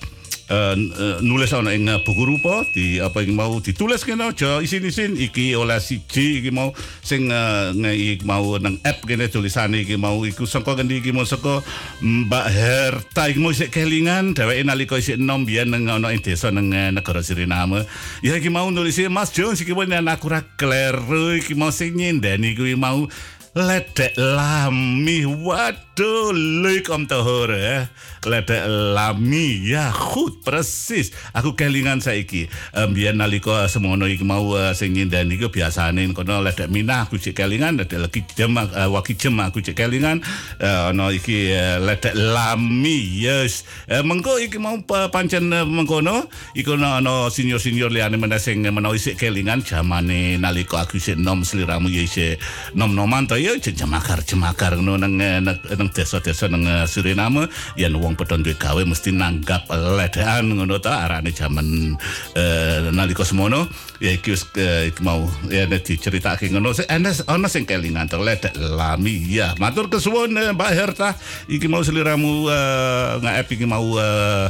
eh, nulis ana ing eh, buku rupa di apa iki mau ditulis kene aja isin-isin iki oleh siji iki mau sing eh, ngei mau nang app kene tulisane iki mau iku saka ngendi iki mau saka Mbak Herta iki mau isih kelingan dheweke nalika isih enom biyen nang ana ing desa nang negara Suriname. Ya iki mau nulis Mas Jones iki mau nek aku ra kleru iki mau sing nyendeni kuwi mau Ledek Lami, waduh, leuk om te horen. Hè? Ledek Lami, ja goed, precies. Aku kelingan saiki. Um, biyen nalika semono iki mau uh, sing nyindani iku biasane kono ledek Minah aku cek kelingan, ledek lagi jem uh, waki jem aku cek kelingan. Uh, ono iki uh, ledek Lami, yes. Uh, mengko iki mau pa- pancen uh, mengkono iku ono ono senior-senior liyane meneh sing menawa isih kelingan jamane nalika aku isih nom sliramu ya isih nom-noman to ya jemakar jemakar ngono nang nang nang desa-desa nang eh, Suriname. Yen wong padha duwe gawe mesti nanggap ledakan ngono ta arane jaman eh, nalika semono. Ya iki iki mau ya diceritake ngono. Ana ana sing kelingan to ledek lami. Ya matur kesuwun Mbak Herta. Iki mau seliramu eh, nge-app iki mau eh,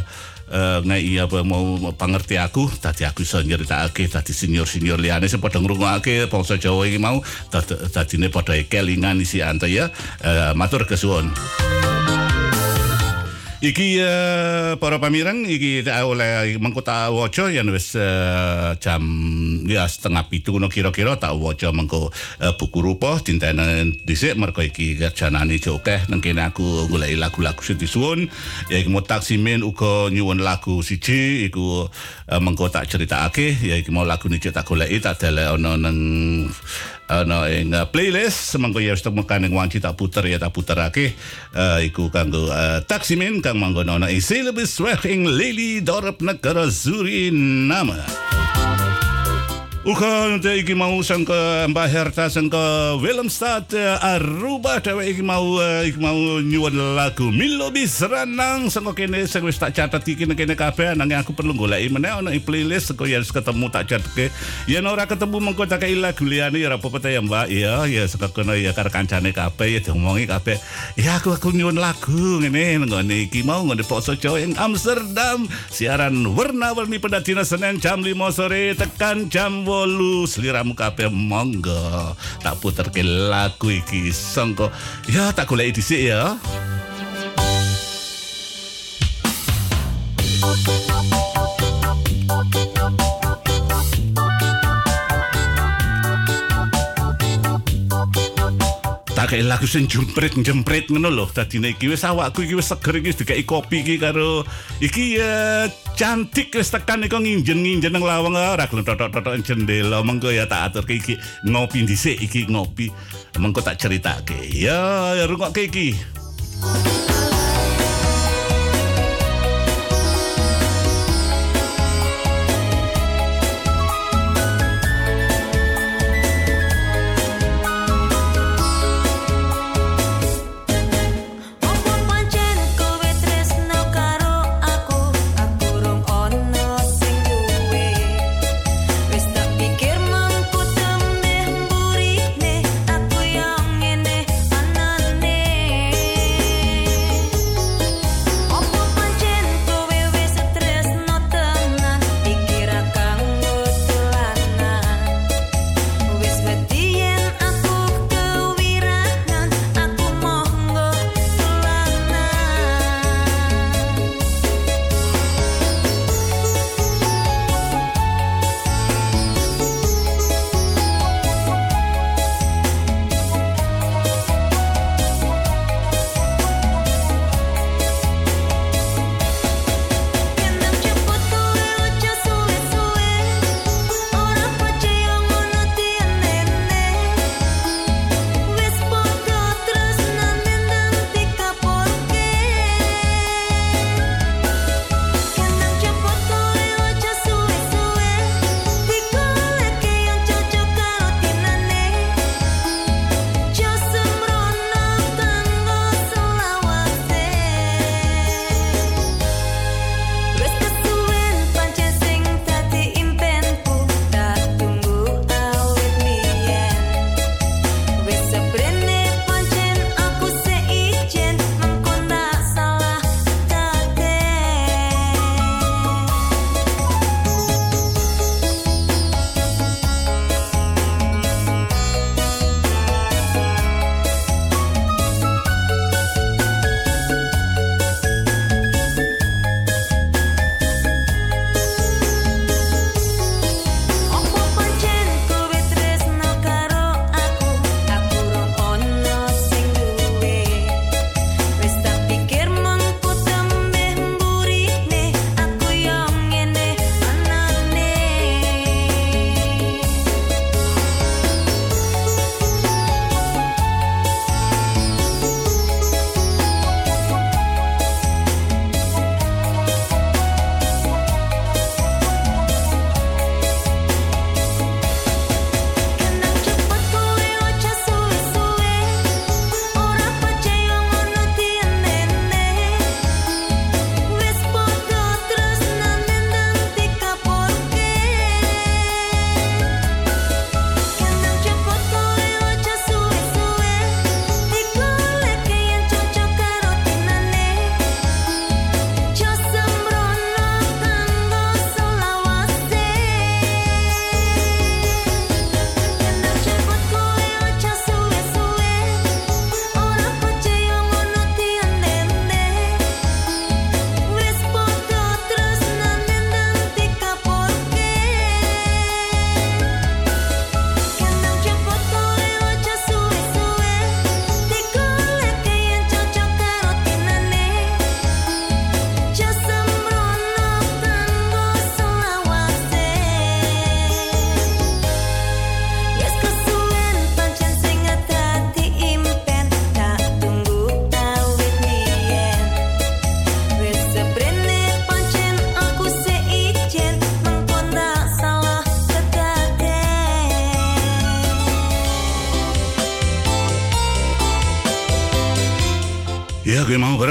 eh ngai apa mau pangerti aku tadi aku iso nyeritakake tadi senior-senior liyane sing padha ngrungokake bangsa Jawa iki mau dadine padha kelingan isi anta ya. Eh, matur kesuwun Iki eh, para pamireng iki tak oleh mengko tak waca yen wis eh, jam ya setengah pitu ngono kira-kira tak waca mengko eh, buku rupa dintene dhisik mergo iki kerjanane jokeh nang kene aku golek lagu-lagu sing disuwun ya iki mau taksimin uga nyuwun lagu siji iku eh, mengko tak critakake ya iki mau lagu niki tak goleki tak delek ana nang ana ing uh, playlist semangko ya wis temukan ing wanci tak puter ya tak puterake uh, iku kanggo uh, taksimin kang manggon ana ing Silebesweg ing Lely dorp negara Suriname. Uga untuk iki mau sangka Mbak Herta sangka Willemstad eh, Aruba dewe iki mau eh, iki mau nyuwun lagu Milo Bisranang sangka kene sing wis tak catet iki nang kene kabeh nanging aku perlu goleki meneh ana playlist sangka yen ketemu tak cateke. Yen ora ketemu mengko tak kei lagu liyane ya ta ya Mbak? Ya ya saka kono ya karo kancane kabeh ya diomongi kabeh. Ya aku aku nyuwun lagu ngene ngene iki mau ngene poso Jawa ing Amsterdam. Siaran warna-warni pada dina Senin jam 5 sore tekan jam wolu seliramu kabeh monggo. Tak puterke lagu iki sangko ya tak goleki dhisik ya. Oh, dikakei lagu sing jempret-jempret ngono lho. Dadine iki wis awakku iki wis seger iki wis kopi iki karo iki ya cantik wis tekan iki nginjen-nginjen nang lawang ah, ora gelem totok-totok jendela. Mengko ya tak atur iki ngopi dhisik iki ngopi. Mengko tak critake ya rungokke iki. Thank.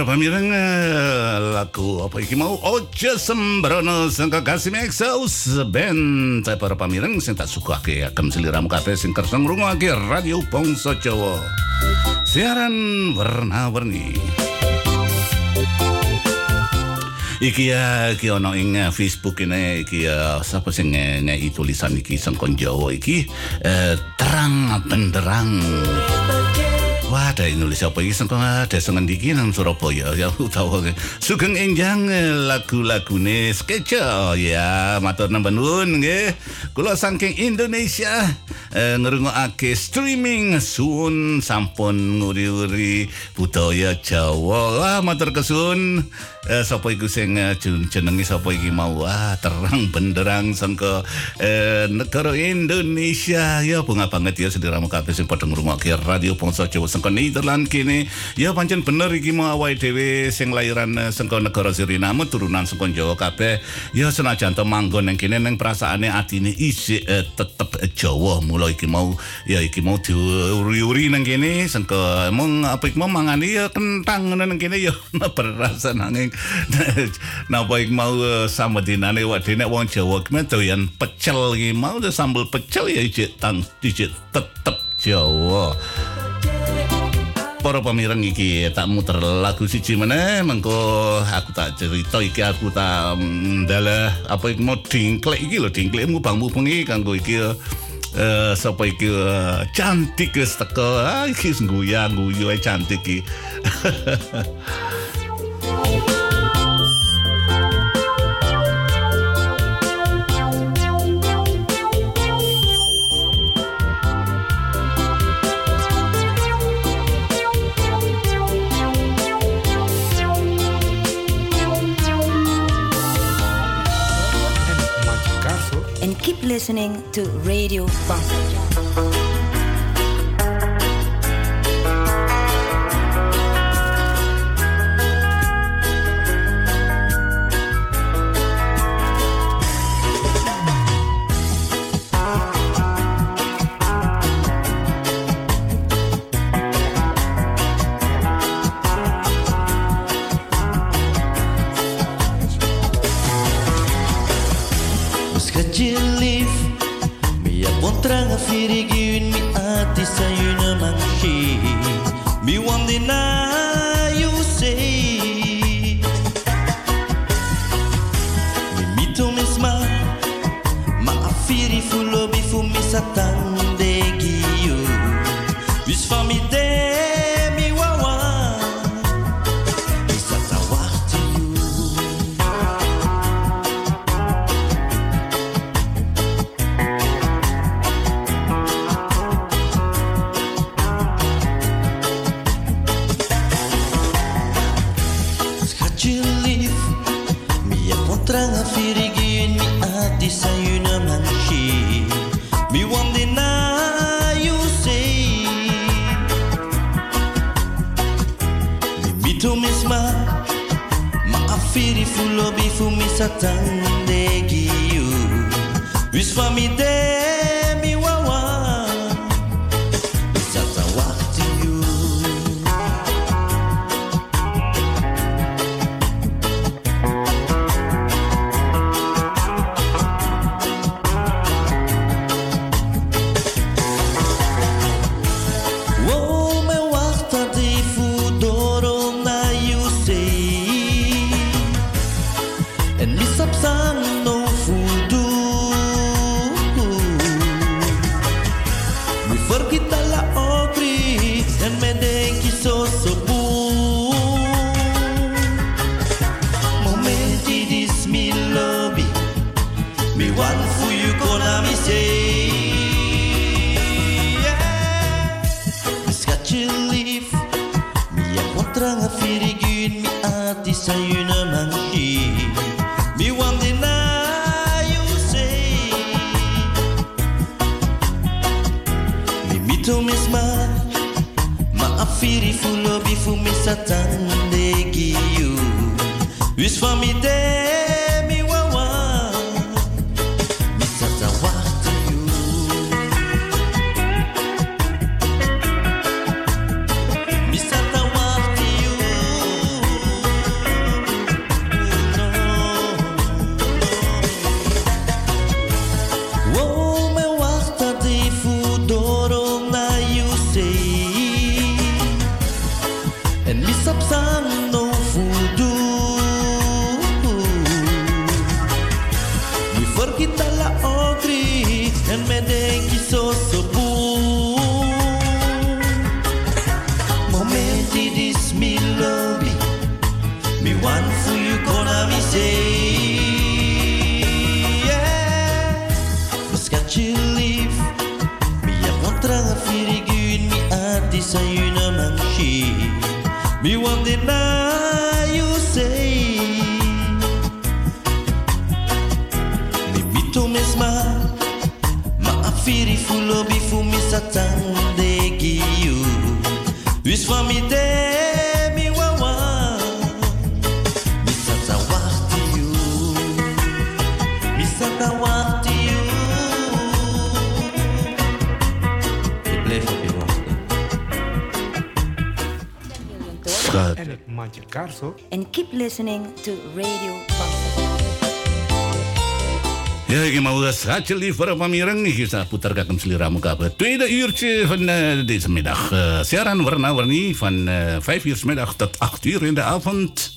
Para pamirang eh, laku apa iki mau Oce Sembrono sang kekasih Mexaus band para pamirang sing tak suka ke akan seliramu kafe sing kersa ngrungokake Radio Pongso Jawa. Siaran warna-warni. Iki ya iki ono ing eh, Facebook ini iki eh, ya sapa sing nge tulisan iki sangkon Jawa iki eh, terang benderang. Ada nulis apa iki? Sangka ada sengen iki nang Surabaya? Ya utawa sugeng enjang eh, lagu-lagune skeca ya matur nuwun nggih. Kula saking Indonesia ngrungokake streaming. Suun sampun nguri-uri budaya Jawa. Wah, matur kesuwun. Eh, sapa iku sing eh, jen- jenenge sapa iki mau? Wah terang benderang sangka eh, negara Indonesia. Ya bunga banget ya sediramu kabeh sing padha ngrungokke radio Bangsa Jawa. Sangka Nederland kene. Ya pancen bener iki mau awake dhewe sing lairan eh, sangka negara Suriname turunan sangka Jawa kabeh. Ya senajan to manggon nang kene nang perasaane atine isih eh, tetep Jawa mula iki mau ya iki mau diuri-uri nang kene sangka mung apa iki mau mangani ya kentang ngono nang kene ya berasa nanging. Napa iki mau eh, samedinane wadhe nek wong Jawa ki doyan pecel iki. Mau ya sambel pecel ya ijik tang ijik tetep Jawa. Para pemireng iki tak muter lagu siji meneh mengko aku tak cerita iki aku tak mm, ndalah apa iki mau dingklek iki lho dingklek mubang-mubeng iki kanggo iki eh sapa iki? Eh, cantik wis teko ah iki guyu cantik iki listening to Radio Bangsa. transe coisa liver pamireng nih kita putarkan seliramu kabar. Tweede uurtje van eh, deze middag. Eh, siaran warna-warni van eh, 5 uur middag tot 8 uur in de avond.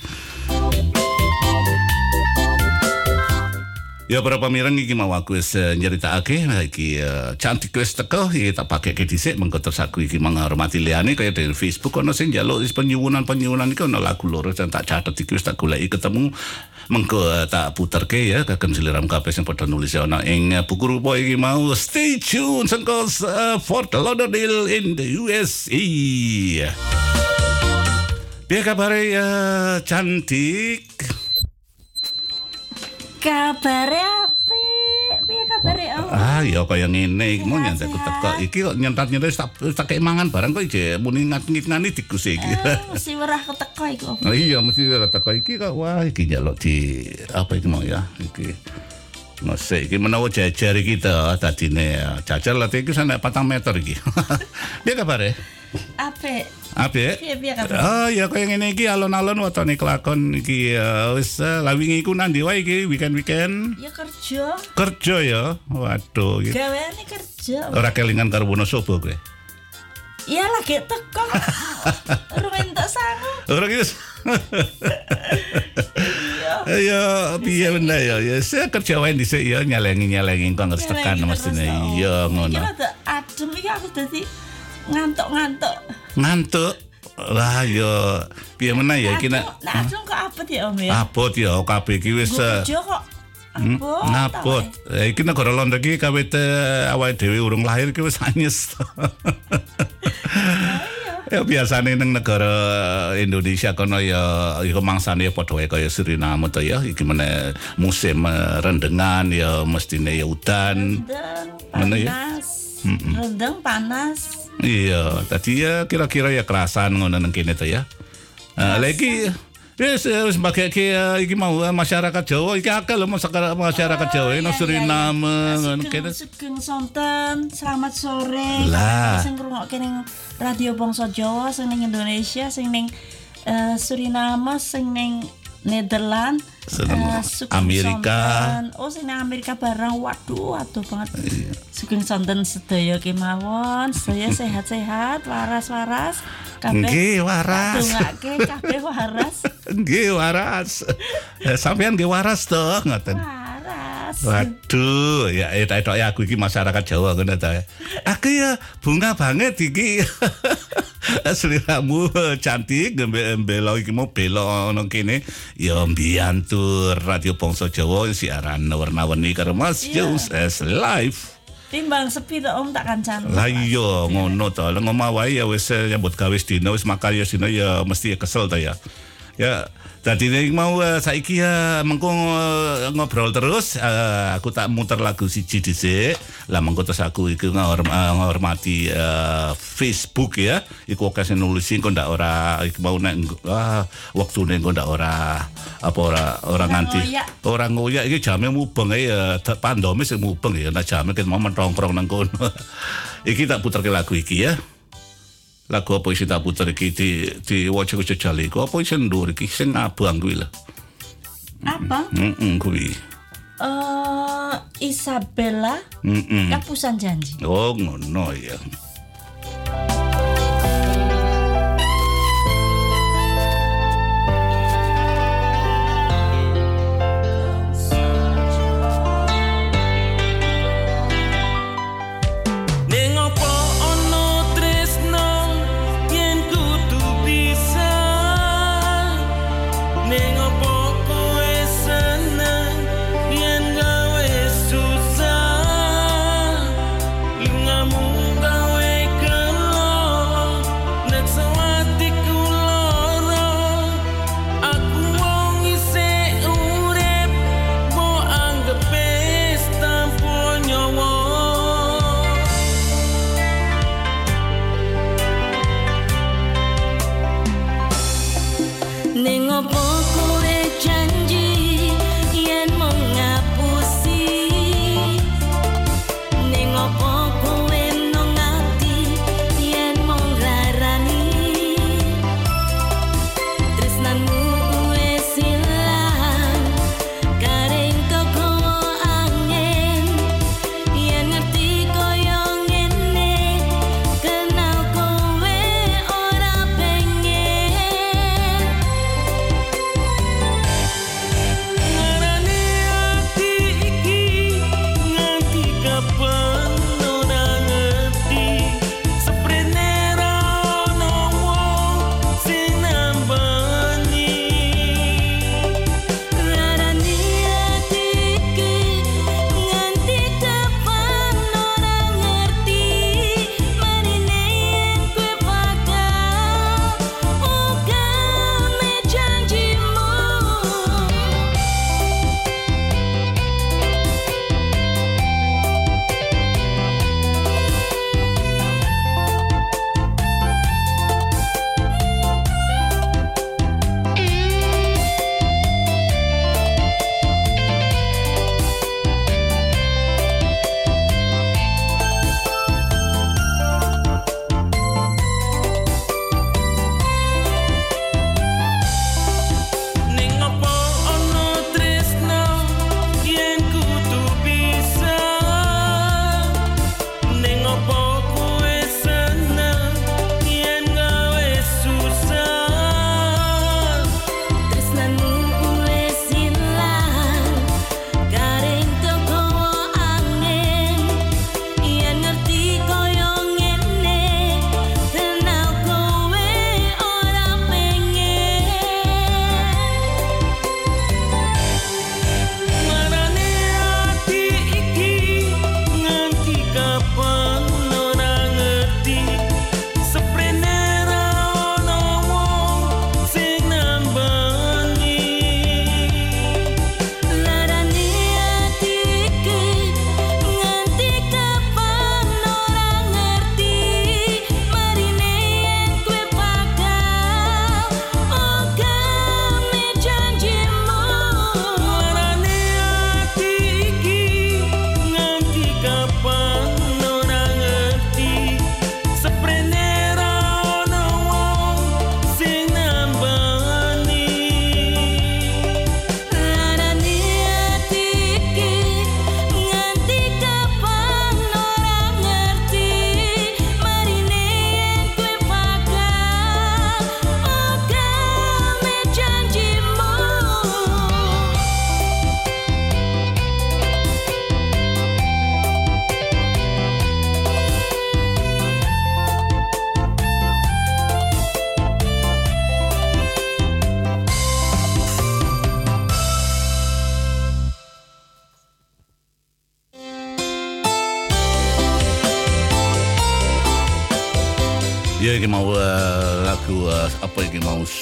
Ya para pamireng iki mau aku wis uh, nyeritakake iki uh, cantik wis teko iki tak pakai ke dhisik mengko terus aku iki menghormati liyane kaya di Facebook ono sing njaluk penyuwunan-penyuwunan iki ono lagu loro tak catet iki wis tak goleki ketemu mengko uh, tak puterke ya kagem siliram kabeh sing padha nulis ono ing uh, buku rupa iki mau stay tuned sengko uh, Fort Lauderdale in the USA. Piye kabare uh, cantik? Kabare Ah, ya kaya ngene iki mau nyantek teko. Iki kok nyentat nyentat tak tak kei mangan barang kok iki muni ngat-ngitngani tikus iki. Eh, Mesti werah keteko iku. Oh iya mesti ora teko iki kok wah iki njaluk di apa iki mau ya iki. Masa iki menawa jajar iki to dadine jajar lah iki sana 4 meter iki. Piye kabare? Apik. Piye piye kabare? Oh ya kaya ngene iki alon-alon watone kelakon iki eh, wis eh, lawingi iku nandi wae iki weekend-weekend Ya kerja. kerja ya. Waduh iki. Gaweane kerja. Ora kelingan karo Wonosobo kowe. Ya lagi teko. Urung entuk sangu. Ora gitu. Ya, piye bener ya. Ya saya kerja wae dhisik ya nyalengi-nyalengi kok ngerti tekan mestine. Iya ngono. Iki rada adem iki aku dadi ngantuk-ngantuk. Ngantuk. Lah ya piye meneh ya iki nek Adem- Nah, adem kok apet ya Om ya? abot ya kabeh iki wis Nggo eh, kok hmm. Eh, Iki negara Londo iki kawit eh, awake dhewe urung lahir iki wis anyes. Ya biasane ning negara Indonesia kono ya iku mangsane padha wae kaya Suriname to ya iki meneh musim eh, rendengan ya mestine ya udan. Rendeng, Mana ya? panas. Rendeng panas. Iya, tadi ya kira-kira ya kerasan ngono nang kene to ya. Uh, lagi Wis eh, wis pakai ke eh, iki mau eh, masyarakat Jawa iki akeh lho masyarakat Jawa Oh, nang iya, Suriname iya, iya. ngono Sugeng- kene. Sugeng sonten, selamat sore. Lah. Sing ngrungokke ning Radio Bangsa Jawa sing ning Indonesia, sing ning eh, Suriname, sing ning Nederland, Sugeng Amerika. sonten. Oh, sing ning Amerika barang. Waduh, waduh banget. Iya. Sugeng sonten sedaya kemawon, sedaya sehat-sehat, waras-waras. Nggih, waras. Dongake kabeh waras. Nggih waras. Eh, Sampean nggih waras to ngoten. Waras. Waduh, ya eta etok ya aku iki masyarakat Jawa ngono ta. Aku ya bunga banget iki. Seliramu cantik gembe belo iki mau belo nang kene ya mbiyantu Radio Bangsa Jawa siaran warna-warni karo Mas Iya. Jones as live. Timbang sepi to Om tak kancan. Lah iya ngono to. Lah ngomong wae ya wis eh, nyambut gawe dino wis makarya dino ya mesti ya kesel ta ya. Ya Nek mau eh, saiki ya mengko eh, ngobrol terus eh, aku tak muter lagu siji dhisik. Lah mengko terus aku ngorm- eh, ngormati eh, Facebook ya. Iku akeh sing nulisin kok ndak ora iku mau nek ah wektune kok ndak ora apa ora ora nganti. Orang ngoyak iki jame mubeng ae ya tak pandome sing mubeng ya nah jame ket mau mentongkrong nang kono. iki tak puterke lagu iki ya. Lagu apa isi tak puter iki di di waca jajal iku apa isi ndur iki sing abang kuwi lah. Apa? Heeh kuwi. Eh Isabella Heeh. Kapusan Janji. Oh ngono ya.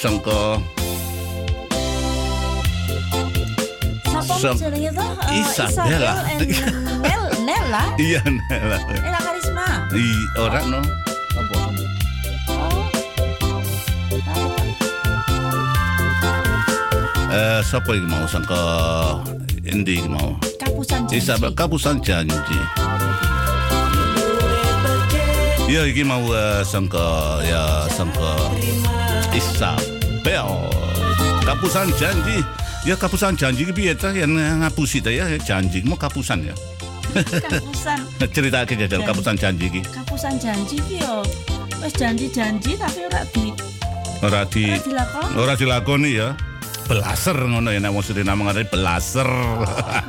Sangka Sapa jenenge to? Eh, Isabella. and Nel Nella. iya Nela. Nella Karisma. I ora no. Apa? Oh. Eh sapa iki mau sangka endi iki mau? Kapusan janji. Isabel kapusan janji. Ya iki mau eh, sangka ya sangka Isabel kapusan janji. Ya kapusan janji ki piye ta yang ngapusi ta ya janji mau kapusan ya. Kapusan Cerita ke jajal kapusan janji ki. kapusan janji ki yo. Wis janji-janji tapi ora di Ora di ora dilakoni ya. Belaser ngono ya nek wong Suriname ngarani belaser.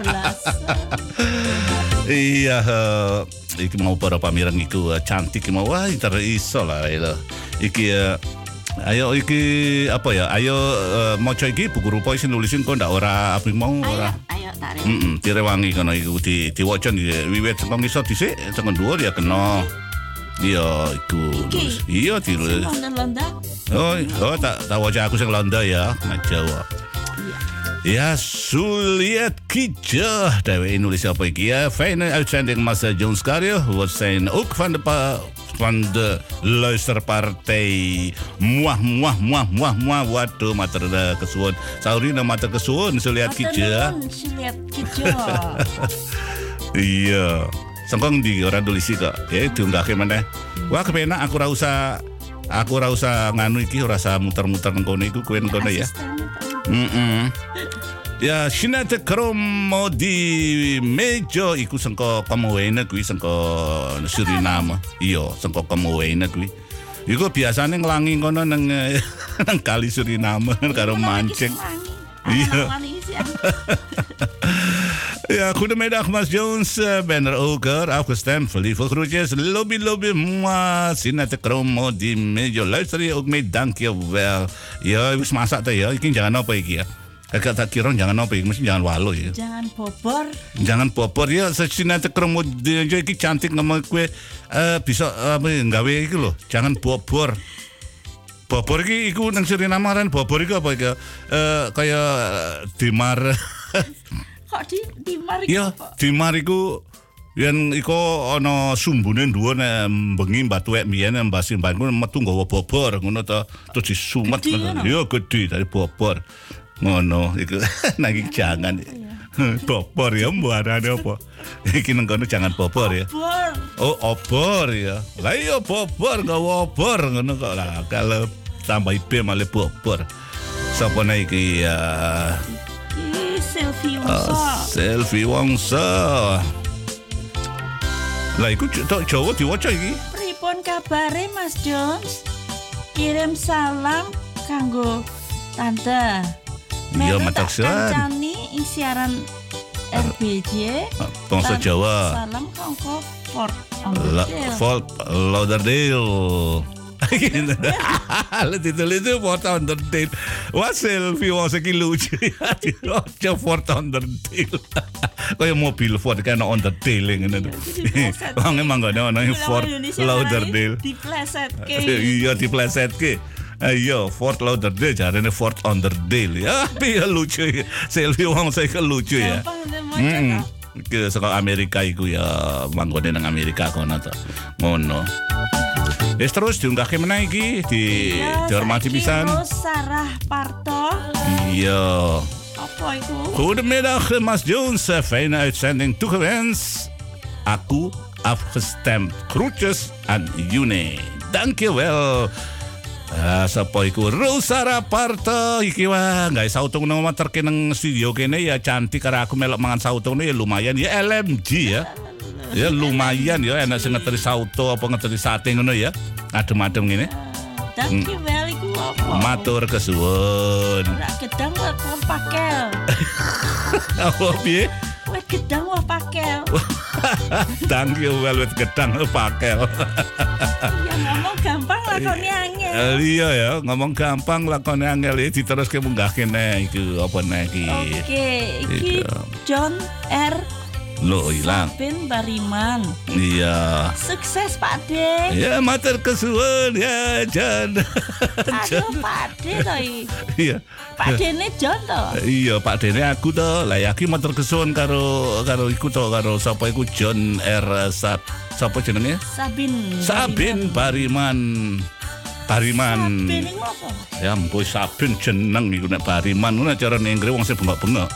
Belas. Iya, iki mau para pamireng iku cantik mau wah inter iso lah ya. Iki ayo iki apa ya? Ayo maca iki buku rupa isi nulisin kok ndak ora apa mau Ayo, ora. ayo tarik. Heeh, direwangi kono iku di diwaca iki wiwit saka ngisor dhisik saka dhuwur ya kena. Iya, nulis. Iya ditulis. Londa-londa. Oh, oh tak tak waca aku sing Londo ya, nah Jawa. Ja, Juliet Kietje. Daar nulis apa iki ya. Fijne uitzending Massa Jones Carrio. We zijn ook van de pa van de luisterpartij. Muah muah muah muah muah. Waduh, mater kesuwun. Saurina mater kesuwun. Matur nuwun, Juliet Kijo. Iya. Sengkong di ora nulis kok. Ya diunggahke meneh. Wah kepenak aku ora usah aku ora usah nganu iki ora usah muter-muter nang kono iku kowe kono ya. Mm Ya, Sinate kromo di mejo iku sengko Kamuwene kuwi sengko Suriname. Iya, sengko Kamuwene kuwi. Iku biasane nglangi kono nang eh, nang kali Suriname karo mancing. Iya. Ja, goedemiddag Mas Jones. Eh, ben er ook hoor. Afgestemd. Lieve groetjes. Lobby, lobby. Mwah. Sinate kromo di mejo. Luister je ook mee? Dank je wel. Ja, wis masak tuh ya. Iki jangan apa iki ya. Agak tak kira jangan apa iki. Mesti jangan walo ya. Jangan bobor. Jangan popor ya. Sinate kromo di mejo iki cantik ngomong kue. eh bisa apa ya, nggawe iki loh. Jangan bobor. Bobor iki iku nang Suriname kan bobor iku apa iki? Eh kayak eh, dimar Kok di di mari Iya, di mariku yen iko ana sumbune dhuwur nek bengi batuwek mbiyen mbasi mbahku metu nggawa bobor ngono to terus disumet Gede ngono. Yo gede dari bobor. Ngono iku nang iki jangan. bobor ya mbarane apa? Iki nang kono jangan bobor ya. Oh, obor ya. Lah iya bobor nggawa obor ngono kok lah kalau tambah IP malah bobor. Sapa iki ya? Ih, Sylvie Uh, Wongso. selfie Wongso. Lah iku tok Jawa diwaca iki. Pripun kabare Mas Jones? Kirim salam kanggo tante. Iya, matur suwun. kancani ing siaran RBJ. Bangsa Lan Jawa. Salam kanggo Fort La, Lauderdale. Fort Lauderdale. Little little 400 deel. Wat Sylvie was ik illusie. Je 400 deel. Kan je mobiel voor de kleine onderdeling. Hang in mango, nou, nou, Fort Lauderdale. Die pleset ke. Eh, ja, die pleset ke. Eh, Ayo, Fort Lauderdale, jadi ini Fort Underdale ya. Tapi lucu ya. Sylvie Wong saya lucu ya. Hmm. Ke sekolah Amerika itu ya, mangkode nang Amerika kono to. Ngono. Wis terus diunggahke meneh iki di dihormati pisan. Sarah Parto. Iya. Apa iku? Goedemiddag Mas Jones, fijne uitzending toegewenst. Aku afgestemd. Groetjes aan June. Dankjewel. Ah, sapa iku Rosara Parto iki wah guys sautung nang materke nang studio kene ya cantik karo aku melok mangan sautung ya lumayan ya LMG ya. Ya lumayan ya enak sing ngeteri sauto apa ngeteri sate ngono ya. Adem-adem ngene. Thank you well iku apa? Matur kesuwun. Ora gedang wah pakel. Apa piye? Wah gedang wah pakel. Thank you well with gedang pakel. Ya ngomong gampang lakoni angel. Eh, iya ya, ngomong gampang lakone angel iki diteruske munggah kene iku apa nek iki. Oke, iki Iya. John R Lo hilang. Sabin Bariman. Iya. Sukses Pak De. Ya matur kesuwun ya Jan. Aduh Pak De toh. Iya. Pak De ini John toh. Iya Pak Dene aku to lah yaki matur kesuwun karo karo iku to karo sapa iku John R Sat sapa jenenge Sabin. Sabin Bariman Bariman Apa? Ya ampun Sabin jeneng iku nek Bariman ngono cara Inggris wong sing bengok-bengok.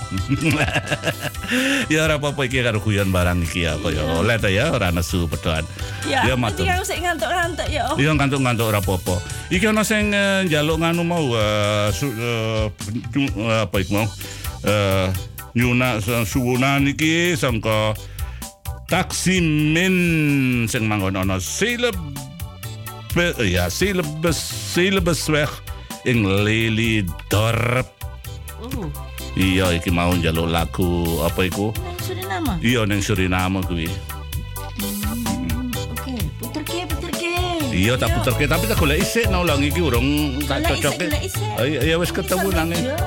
ya ora apa-apa iki karo guyon barang iki ya kaya oleh ta ya ora nesu pedoan. Ya, Ya, matur. aku sik ngantuk-ngantuk ya. Iya ngantuk-ngantuk ora apa-apa. Iki ana sing eh, njaluk nganu mau eh, su, eh, apa iku mau? Nyuna su- suwunan iki sangka taksimin sing manggon ana sileb ya silebes silebesweg ing Lili Dorp. Uh, Iya iki mau njaluk lagu apa iku? nang Suriname. Iya ning Suriname kuwi. Oke, ke. Iya tak puterke tapi tak golek isik no lang iki urung tak cocoke. isik. Oh, iya, iya wis ketemu nang. Iya.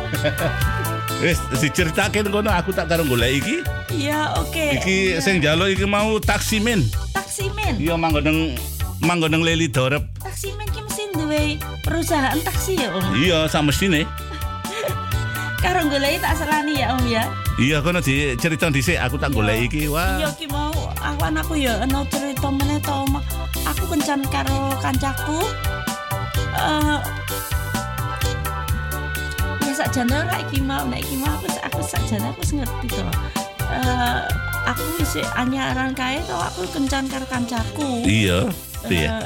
Wis diceritake ngono aku tak karo golek iki. Iya, oke. Iki Iya. sing njaluk iki mau taksimin. taksimen. Iya manggon nang manggon nang Leli Dorep. Taksimen ki mesti duwe perusahaan taksi ya, Om. Iya samestine. Karo goleki tak selani ya, Om ya. Iya kono dicerita dhisik aku tak golek iki. Wah. Iya ki mau aku ya ana cerita meneh to. Aku kencan karo kancaku. Eh Ya sakjane ora iki mau, nek iki mau aku aku sakjane aku ngerti to. Eh aku wis anyaran kae to aku kencan karo kancaku. Iya. Piye? Eh,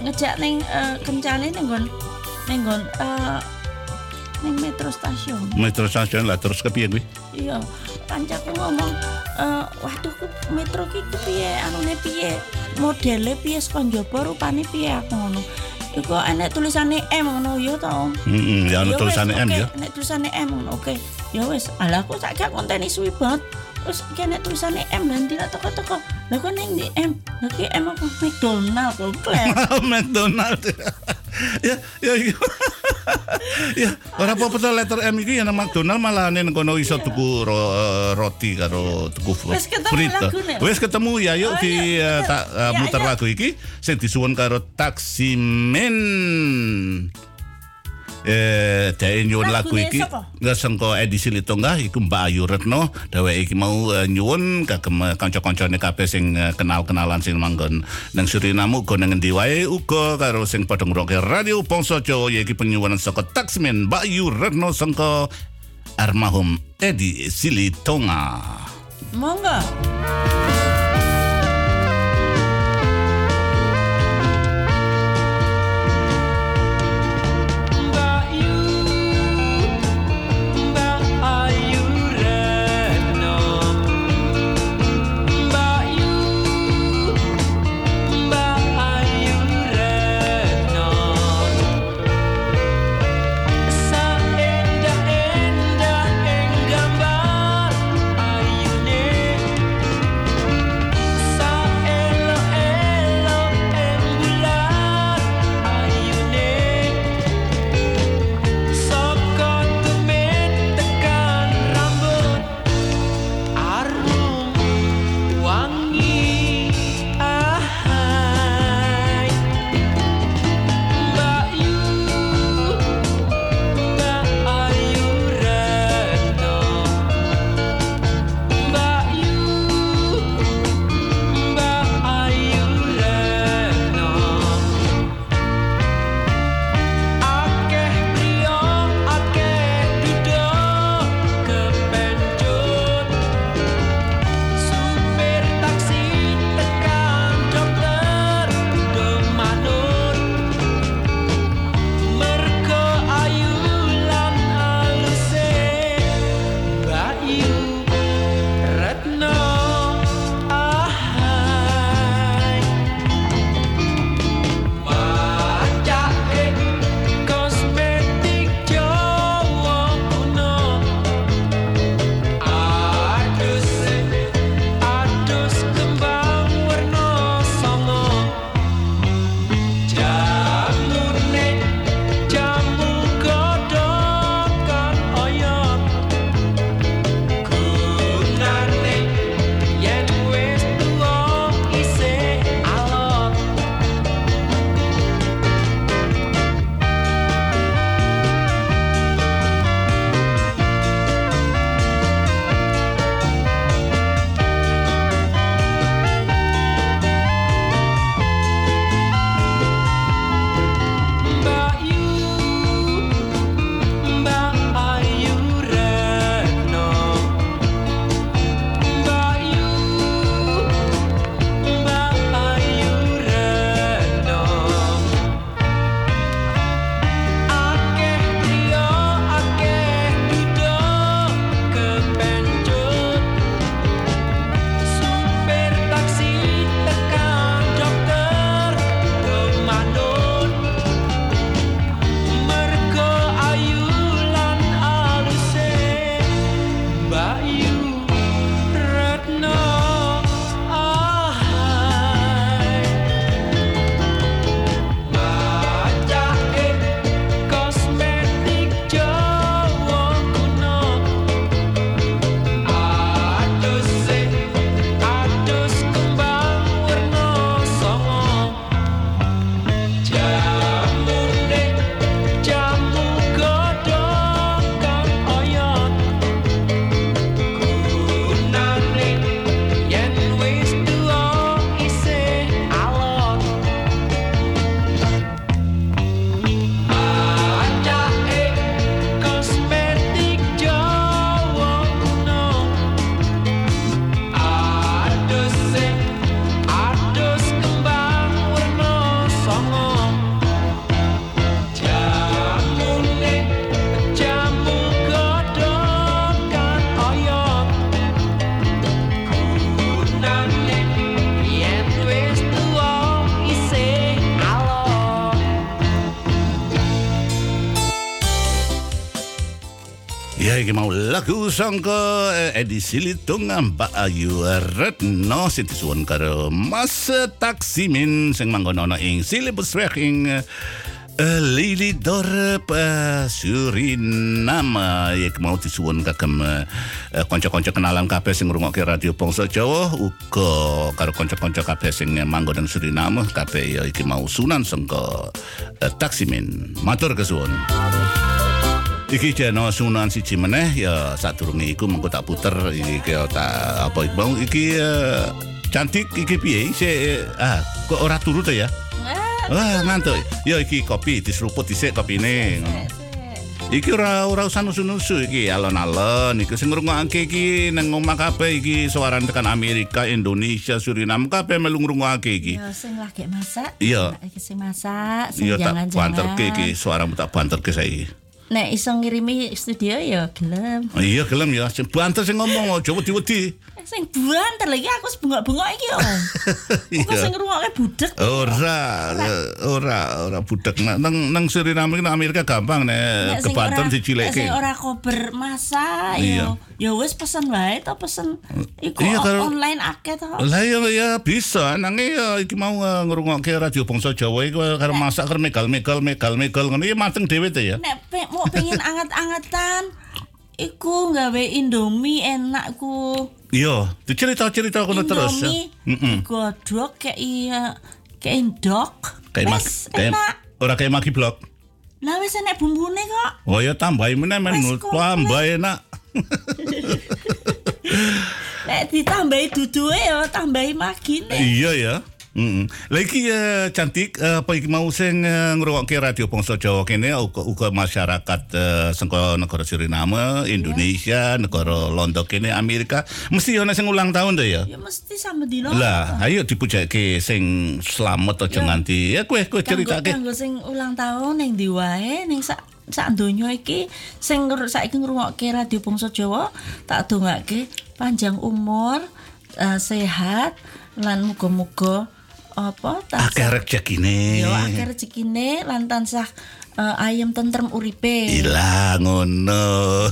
ngejak ning eh, kencane ning nggon ning nggon eh ning metro stasiun. Metro stasiun lah terus kepiye kuwi? Iya, kancaku ngomong, eh waduh ku metro ki piye anune piye? Modele piye saka njaba rupane piye aku ngono. Iku enek tulisane M ngono ya to. Heeh, ya Ya wis, tulisane M ya. Nek tulisane M ngono oke. Ya wis, alah aku sak gak konteni suwi banget. Terus kene tulisane M dan tidak toko-toko. Lah kok ning di M? Lah ki M apa McDonald kok klem. McDonald. ya, ya, ya. ya, ora apa-apa to letter M iki yang McDonald malah nen kono iso tuku ro- eh, roti karo tuku fr- Wis ketemu frito. lagune? Wis ketemu ya yuk Oh, di eh, tak eh, Ya, muter ya. lagu iki sing disuwun karo Taksimen. Eh, dhek nyuwun lagu iki nggak sengko edisi Litonggah iku Mbak Ayu Retno dheweke iki mau eh, nyuwun kagem eh, kanca-kancane kabeh sing eh, kenal-kenalan sing manggon nang Suriname uga nang endi wae uga karo sing padha ngrungokne radio Bangsa Jawa iki penyuwunan saka Taksmen Mbak Ayu Retno sengko almarhum Edi Silitonga. Monggo. Mau lagu sangka eh, edisi litung Mbak Ayu Retno disuwun karo Mas Taksimin sing manggon ana ing Silibusweg ing eh, Lili Dorp eh, Suriname. Ya mau disuwun kagem eh, kanca-kanca kenalan kabeh sing ngrungokke radio Bangsa Jawa. Uga karo kanca-kanca kabeh sing manggon Suriname kabeh ya iki mau sunan sangka eh, Taksimin matur kesuwun Iki jeno sunan siji meneh ya sadurunge iku mengko tak puter iki tak apa iki mau iki eh, cantik iki piye Isih, eh, ah kok ora turu to ya Wah ngantuk ya iki kopi diseruput dhisik kopine ngono Iki ora ora usah nusu-nusu iki alon-alon iki sing ngrungokake iki nang omah kabeh iki suaran tekan Amerika, Indonesia, Suriname kabeh melu ngrungokake iki. Ya sing lagi masak. Iya. Iki sing masak, sing Iya tak jangan-jangan. banterke iki suaramu tak banterke saiki. Nek iso ngirimi studio ya gelem. Iya gelem ya, banter sing ngomong aja wedi-wedi. Sing banter lagi aku wis bengok-bengok iki yo. Iya. sing ngrungokke budek. Ora, ora, ora budak nang nang nang Suriname nang Amerika gampang nek kebanten ora- dicilekke. Sing ora kober masak Iya. yo. Ya wis pesen wae to pesen. Iku Iya, online akeh to. Lah ya ya bisa nanging ya iki mau uh, ngrungokke radio bangsa Jawa iku karo masak karo megal-megal megal-megal ya mateng dhewe to ya. Nek mau pengen anget-angetan iku nggawe Indomie enak ku. Iya, dicerita-cerita kono terus. ya. Indomie Heeh. godhog kayak iya kayak endok. Kayak mak Wes, kayak enak. ora kayak maki blok. Lah wis enek bumbune kok. Oh ya tambahi meneh men Wes, tambah enak. Nek ditambahi duduhe ya tambahi magine. Iya ya. Mm Lagi eh, cantik eh, apa mau sing uh, ngrungokke radio Bangsa Jawa kene uga, uga masyarakat uh, saka negara Suriname, Indonesia, negara Londo kene Amerika mesti ana sing ulang tahun to ya. Ya mesti sama dino. Lah, ayo dipujake sing selamat aja nganti. Ya kowe kowe Kanggo ceritake. kanggo sing ulang tahun ning ndi wae ning sak sak donya iki sing saiki ngrungokke radio Bangsa Jawa tak dongake panjang umur, eh, sehat lan muga-muga apa Akeh tansah rezekine. yo akeh rezekine lan tansah eh, ayem tentrem uripe. Ilah ngono.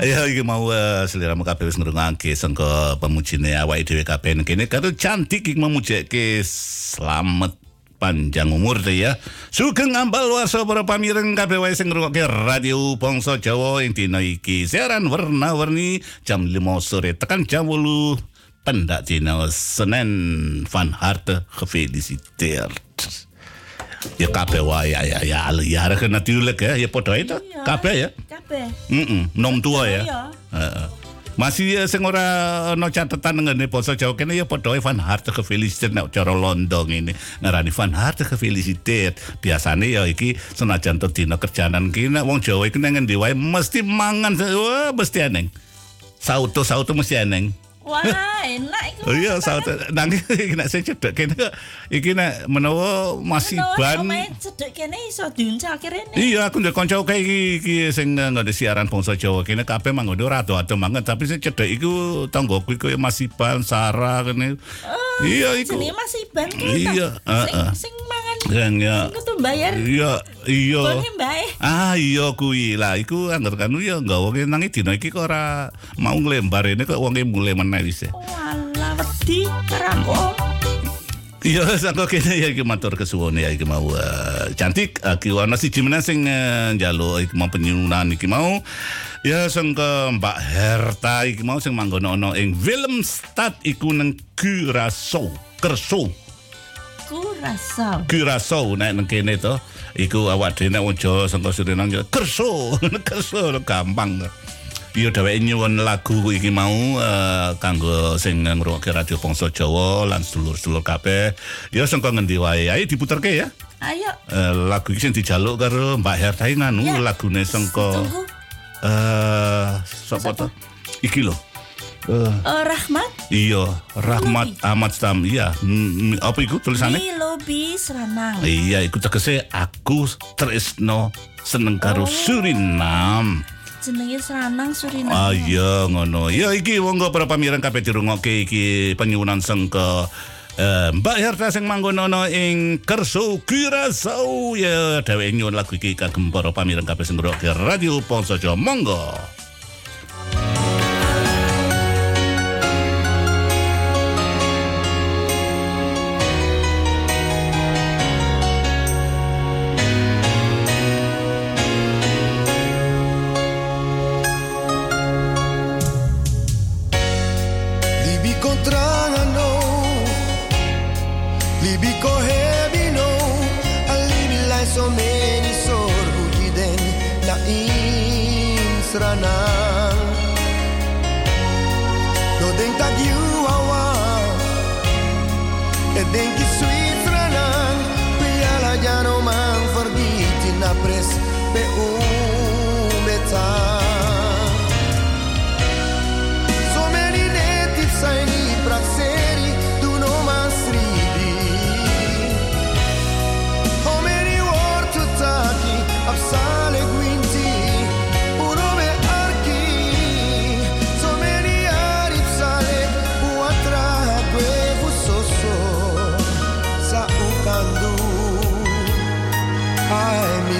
Ya iki mau uh, seliramu kabeh wis ngrungokake sangka pemujine awake dhewe kabeh kene karo cantik iki memujake selamat panjang umur deh ya. Sugeng ambal warsa para pamireng kabeh wae sing ngrungokke radio Bangsa Jawa ing dina iki. Siaran warna-warni jam 5 sore tekan jam 8 en dat je nou Senen van harte gefeliciteerd. Je kape wa ja ja ja alle jarigen natuurlijk hè. Je potoi dat? Ja, iya. kape ya? Kape. Mm -mm. Nom tua ya. Ja. Uh -uh. Masih uh, sing ora no catatan ngene poso jauh kene ya podoe van harte gefeliciteerd Nou, cara London ini. Ngarani van harte gefeliciteerd. nih ya iki senajan tedina kerjaanan kene wong Jawa iki nang ngendi wae mesti mangan wah mesti eneng. Sauto sauto mesti eneng. Wah, enak iku. Oh iya, sauto nang iki nek sing cedhek kene iki nek menawa masih ban Omae cedek kene iso diuncalke rene. Iya, aku ndek kanca kae iki, iki sing ngene siaran bangsa Jawa kene kabeh manggon ora ado-ado mangan, tapi sing cedhek iku tanggoku iku masih ban Sarah kene. Iya iku. Jenenge masih ban ki. Iya, heeh. Sing sing mangan Yang ya. kudu bayar. Iya, iya. Bone mbae. Ah iya kuwi lah iku anggar kanu ya enggak wong nang dina iki kok ora mau nglembar ini kok wonge mulai meneh wis. Walah wedi karo aku. Iya, saka kene ya iki matur kesuwun ya iki mau eh, cantik iki ana siji meneh sing uh, njaluk iki mau penyunan iki mau ya sangka Mbak Herta iki mau sing manggon ana ing Willemstad iku nang Curaçao, Kerso, Ku rasa. Curaçao nek nang kene to. Iku awak dhewe nek wong Jawa Suriname Kerso, Kerso gampang. Iya dheweke nyuwun lagu iki mau eh, kanggo sing ngrungokke radio Bangsa Jawa lan sedulur-sedulur kabeh. Ya sangka ngendi wae. Ayo diputerke ya. Ayo. Eh, lagu iki sing dijaluk karo Mbak Herta iki nganu Ya. lagune Tunggu. eh sapa to? Iki lho. Eh, Eh, Rahmat iya, Rahmat Ahmad Stam. Iya, mm, apa iku tulisannya? Milobi Seranang. Iya, iku tegese aku tresno seneng karo Surinam. Jenenge Seranang Suriname. Ah iya ngono. Ya iki monggo para pamirang kabeh dirungokke iki penyuwunan sengke eh, Mbak Herta sing manggon ana ing Kerso Kirasau ya dheweke nyuwun lagu iki kagem para pamirang kabeh sing ngrungokne Radio Ponsojo monggo. Insranang No den tak you awa E den ki Switzerland Piala jano man forgiti na pres Pe un betang So many natives I need praxeri do no man stridi How many words to taki absale guinti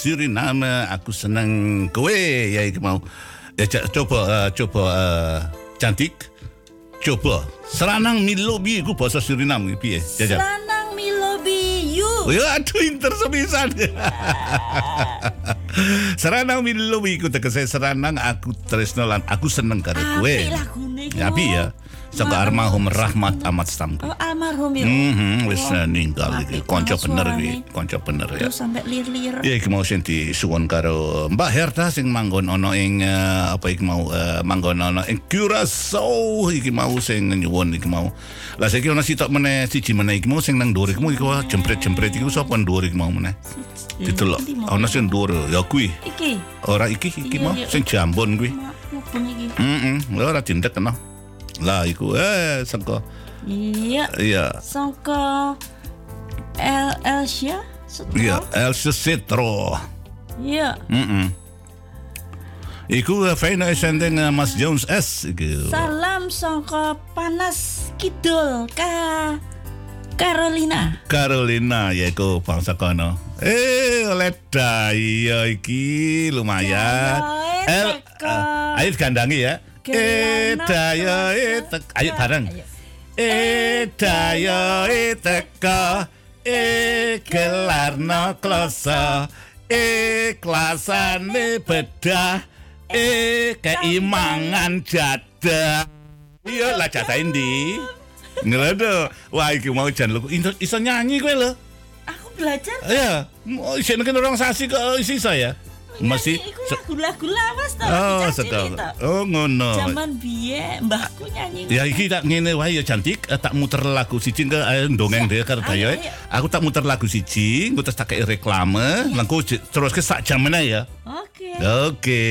Suriname aku senang kowe ya iki mau ya coba eh, coba eh, cantik coba Seranang Nilobi iku bahasa Suriname piye jajal Seranang Milobi you. Ya aduh inter sepisan Seranang miluwi ku tegese seranang aku tresno lan aku seneng karo kowe. Iku. Ya api ya. Saka almarhum Rahmat Ahmad Stampi. Oh, almarhum ya. Mhm, wis Oh, ninggal iki. apik Kanca bener iki, kanca bener ya. Terus sampai lir-lir. Ya iki mau sing disuwun karo Mbak Herta sing manggon ana ing eh, apa iki mau eh, manggon ana ing Curaçao iki mau sing nyuwun iki mau. Lah saiki ana sitok meneh siji meneh iki mau sing nang dhuwur iki mau iku jempret-jempret iku sapa dhuwur iki mau meneh. Ditelok. Ana sing dhuwur ya kuwi. Iki. Ora iki iki Iya, mau iya. sing jambon kuwi. Mubeng iki. Heeh, ora dindek kena. Lah iku eh saka Iya. iya. Sangka El Elsia. Setro. Iya, Elsa Citro. Iya. Mm Iku eh, fijne uitzending eh, Mas Jones S. Iku. Salam sangka panas kidul ka Carolina. Carolina yaiku bangsa kono. Eh, oleh daya iki lumayan. Daya teko. eh, ayo gandangi ya. Eh, Gelana daya teko. teko. Ayo bareng. Eh, daya teko. Eh, gelarno kloso. Eh, kelasane bedah. Eh, keimangan jadah. Iya lah jadah ndi? Ngelodo. Wah, iki mau jan lu iso, iso nyanyi kowe lho. Aku belajar Iya, mau isi mungkin orang sasi ke isi saya. Masih iku lagu-lagu lawas to. Oh, to. Oh, ngono. Zaman biye mbahku nyanyi. Ya iki tak ngene wae ya cantik eh, tak muter lagu siji ke eh, dongeng dhewe karo Ayo, dayoe. ayo. Aku tak muter lagu siji, engko terus tak reklame, langku j- terus ke sak jam meneh ya. Oke. Oke.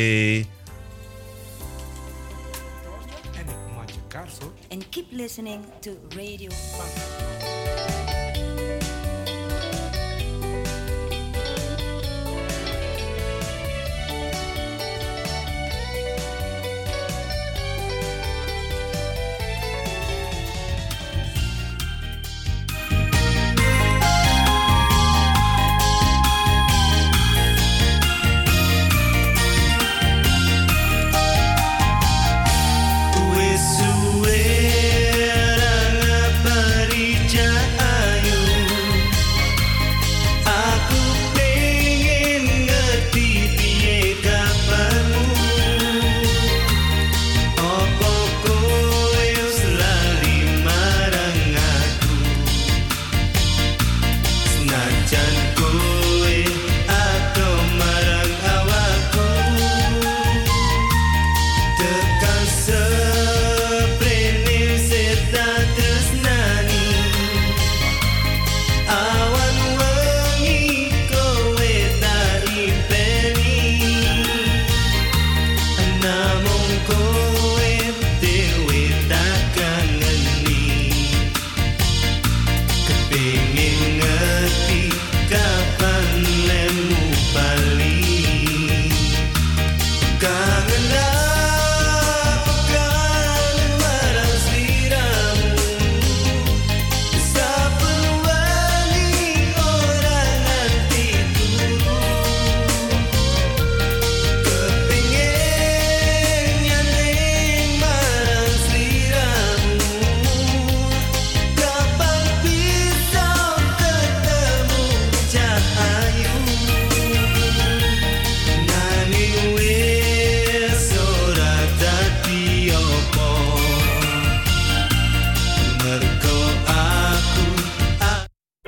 And keep listening to Radio Bang.